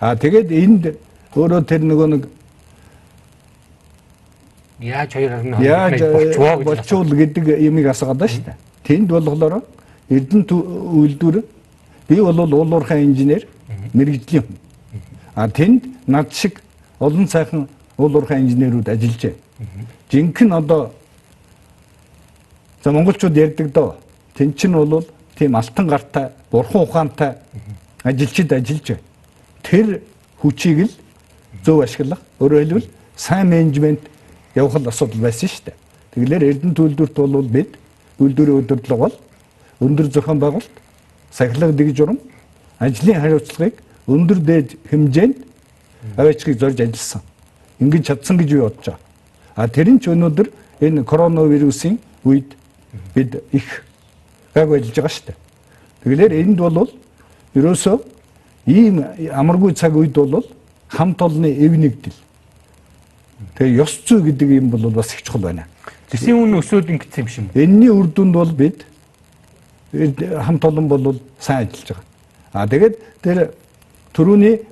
Аа тэгээд энд өөрөө тэр нөгөө нэг яаж 2.2 яаж болчвол гэдэг юмыг асуугаад байна шүү дээ. Тэнд болохоор Эрдэнэ үйлдвэр би бол уулуурхай инженер мэрэгжлийн хүн. А тэнд над шиг олон сайхан уулуурхай инженерүүд ажиллажээ. Жинхэнэ одоо за монголчууд ярьдаг доо. Тэн чинь бол тийм алтан гартай, бурхан ухаантай ажилчид ажиллаж байна. Тэр хүчийг л зөв ашиглах. Өөрөөр хэлбэл сайн менежмент явах л асуудал байсан шүү дээ. Тэгэлэр Эрдэнэ төлөвлөрт бол бид үйлдвэрийн удирдлага бол өндөр зохион байгуулалт, сахилга дэг журам, ажлын хариуцлагыг өндөр дээд хэмжээнд аваачгийг зорж ажилласан. Ингэж чадсан гэж би бодож байгаа. А тэрэн ч өнөөдөр энэ коронавирусын үед бид их гайг ажиллаж байгаа шүү дээ. Тэгэлэр энд бол ерөөсөө ийм амаргүй цаг үед бол хамт олонны эв нэгдэл Тэгээ ёс зүй гэдэг юм бол бас их чухал байна. Тэсийн үн өсөөд ингэсэн юм шиг. Энийний үр дүнд бол бид хамт олон бол сайн ажиллаж байгаа. А тэгээд тэр төрөүний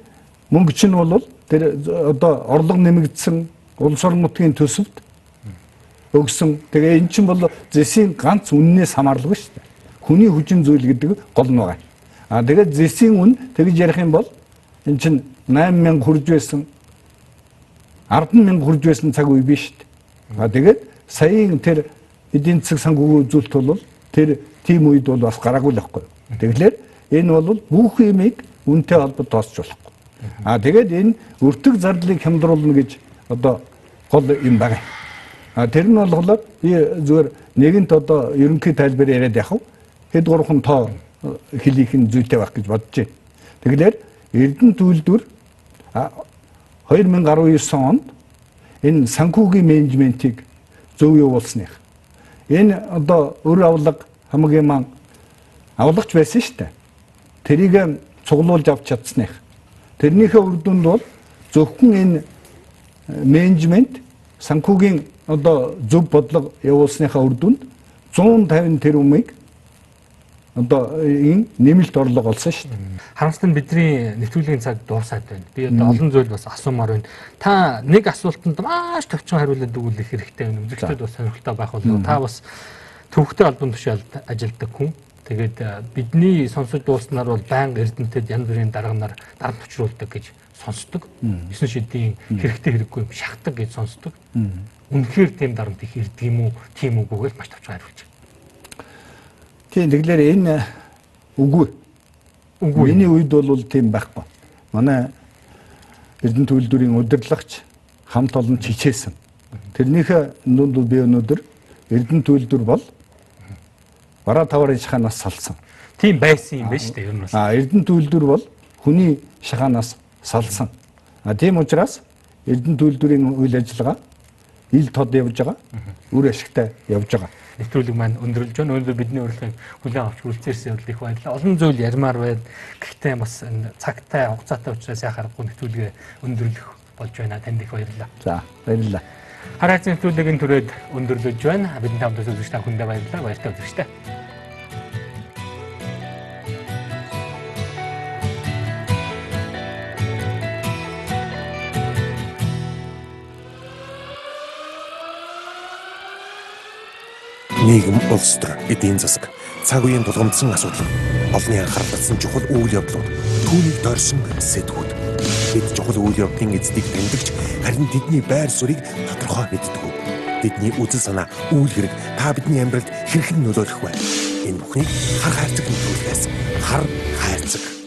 мөнгө чинь бол тэр одоо орлого нэмэгдсэн улс орон нутгийн төсөвт өгсөн. Тэгээ эн чинь бол зэсийн ганц үннээс хамаарлаггүй шүү дээ. Хүний хүчин зүйл гэдэг гол нь байгаа. А тэгээд зэсийн үн тэгж ярих юм бол эн чинь 8000 хүрж байсан 10 мянга хүрж байсан цаг үе биш шүү дээ. А тэгээд саяын тэр эдийн засаг санхүүгийн үзүүлэлт бол тэр тийм үед бол бас гараагүй л байхгүй. Тэгэхээр энэ бол бүх юмыг үнтэй холбоод тооцож болохгүй. А тэгээд энэ өртөг зардлыг хямдруулна гэж одоо гол юм байна. А тэр нь болохоор би зүгээр нэгэнт одоо ерөнхий тайлбар яриад явах. Хэд гурван тоо хэлийнх нь зүйтэй байх гэж бодож байна. Тэгэхээр Эрдэнэ төлөвлөр 2019 онд энэ санхүүгийн менежментийг зөв явуулсных. Энэ одоо өр авлага хамгийн маань авлагч байсан шүү дээ. Тэрийг цуглуулж авч чадсных. Тэрнийхээ үр дүнд бол зөвхөн энэ менежмент санхүүгийн одоо зөв бодлого явуулсныхаа үр дүнд 150 тэрбумыг одоо энэ нэмэлт орлого олсон шүү дээ. Харамсалтай нь бидний нэвтрүүлгийн цаг дуусаад байна. Би одоо олон зүйл бас асуумаар байна. Та нэг асуултанд маш товчхон хариулаад өгөх хэрэгтэй байна. Үзэгчдэд бас сонирхолтой байх болов. Та бас төвхтэй албан тушаалд ажилладаг хүн. Тэгээд бидний сонсож дууснаар бол байнга эрдэнэтэд янз бүрийн дарганаар дарамт учруулдаг гэж сонсдог. 9 шидийн хэрэгтэй хэрэггүй юм шахдаг гэж сонсдог. Үнэхээр тийм дарамт их ирдэг юм уу? Тийм үгүйгээр маш товчхон хариулж Тийм тэгэхээр энэ үгүй. Үгүй. Миний үед бол тийм байхгүй. Манай Эрдэнэ төлөвлөрийн удирдлагч хамт олон чичээсэн. Тэрнийхээ нүнд би өнөөдөр Эрдэнэ төлөвлөр бол бараа таварын шаханаас салсан. Тийм байсан юм байна шүү дээ ер нь бас. А Эрдэнэ төлөвлөр бол хүний шаханаас салсан. А тийм учраас Эрдэнэ төлөвлөрийн үйл ажиллагаа ил тод явж байгаа. Үр ашигтай явж байгаа нэвтрүүлэг маань өндөрлж байна. Өнөөдөр бидний урилгыг хүлээн авч үлдсээрсэн бол их баярлалаа. Олон зүйл ярмаар байна. Гэхдээ бас энэ цагтай хугацаатай учраас яхахгүй нэвтрүүлгээ өндөрлөх болж байна. Танд их баярлалаа. За баярлалаа. Хараац нэвтрүүлгийн түрээд өндөрлөж байна. Бидний хамт үзэгч та хүндээ баярлалаа. Баяртай үзэгчтэй. Нийгэм, улс төр, эдийн засаг, цаг үеийн тулгамдсан асуудал, олонний анхаарал татсан чухал үйл явдлууд, түүнийг дорсон сэтгүүд. Бид чухал үйл явдлын эздийг тэмдэгч харин тэдний байр суурийг тодорхой мэддэг. Бидний үзэл санаа, үйл хэрэг та бидний амьдралд хэрхэн нөлөөлөх вэ? Энэ бүхнийг хар хайрцаг нөлөөлөхөөс хар хайрцаг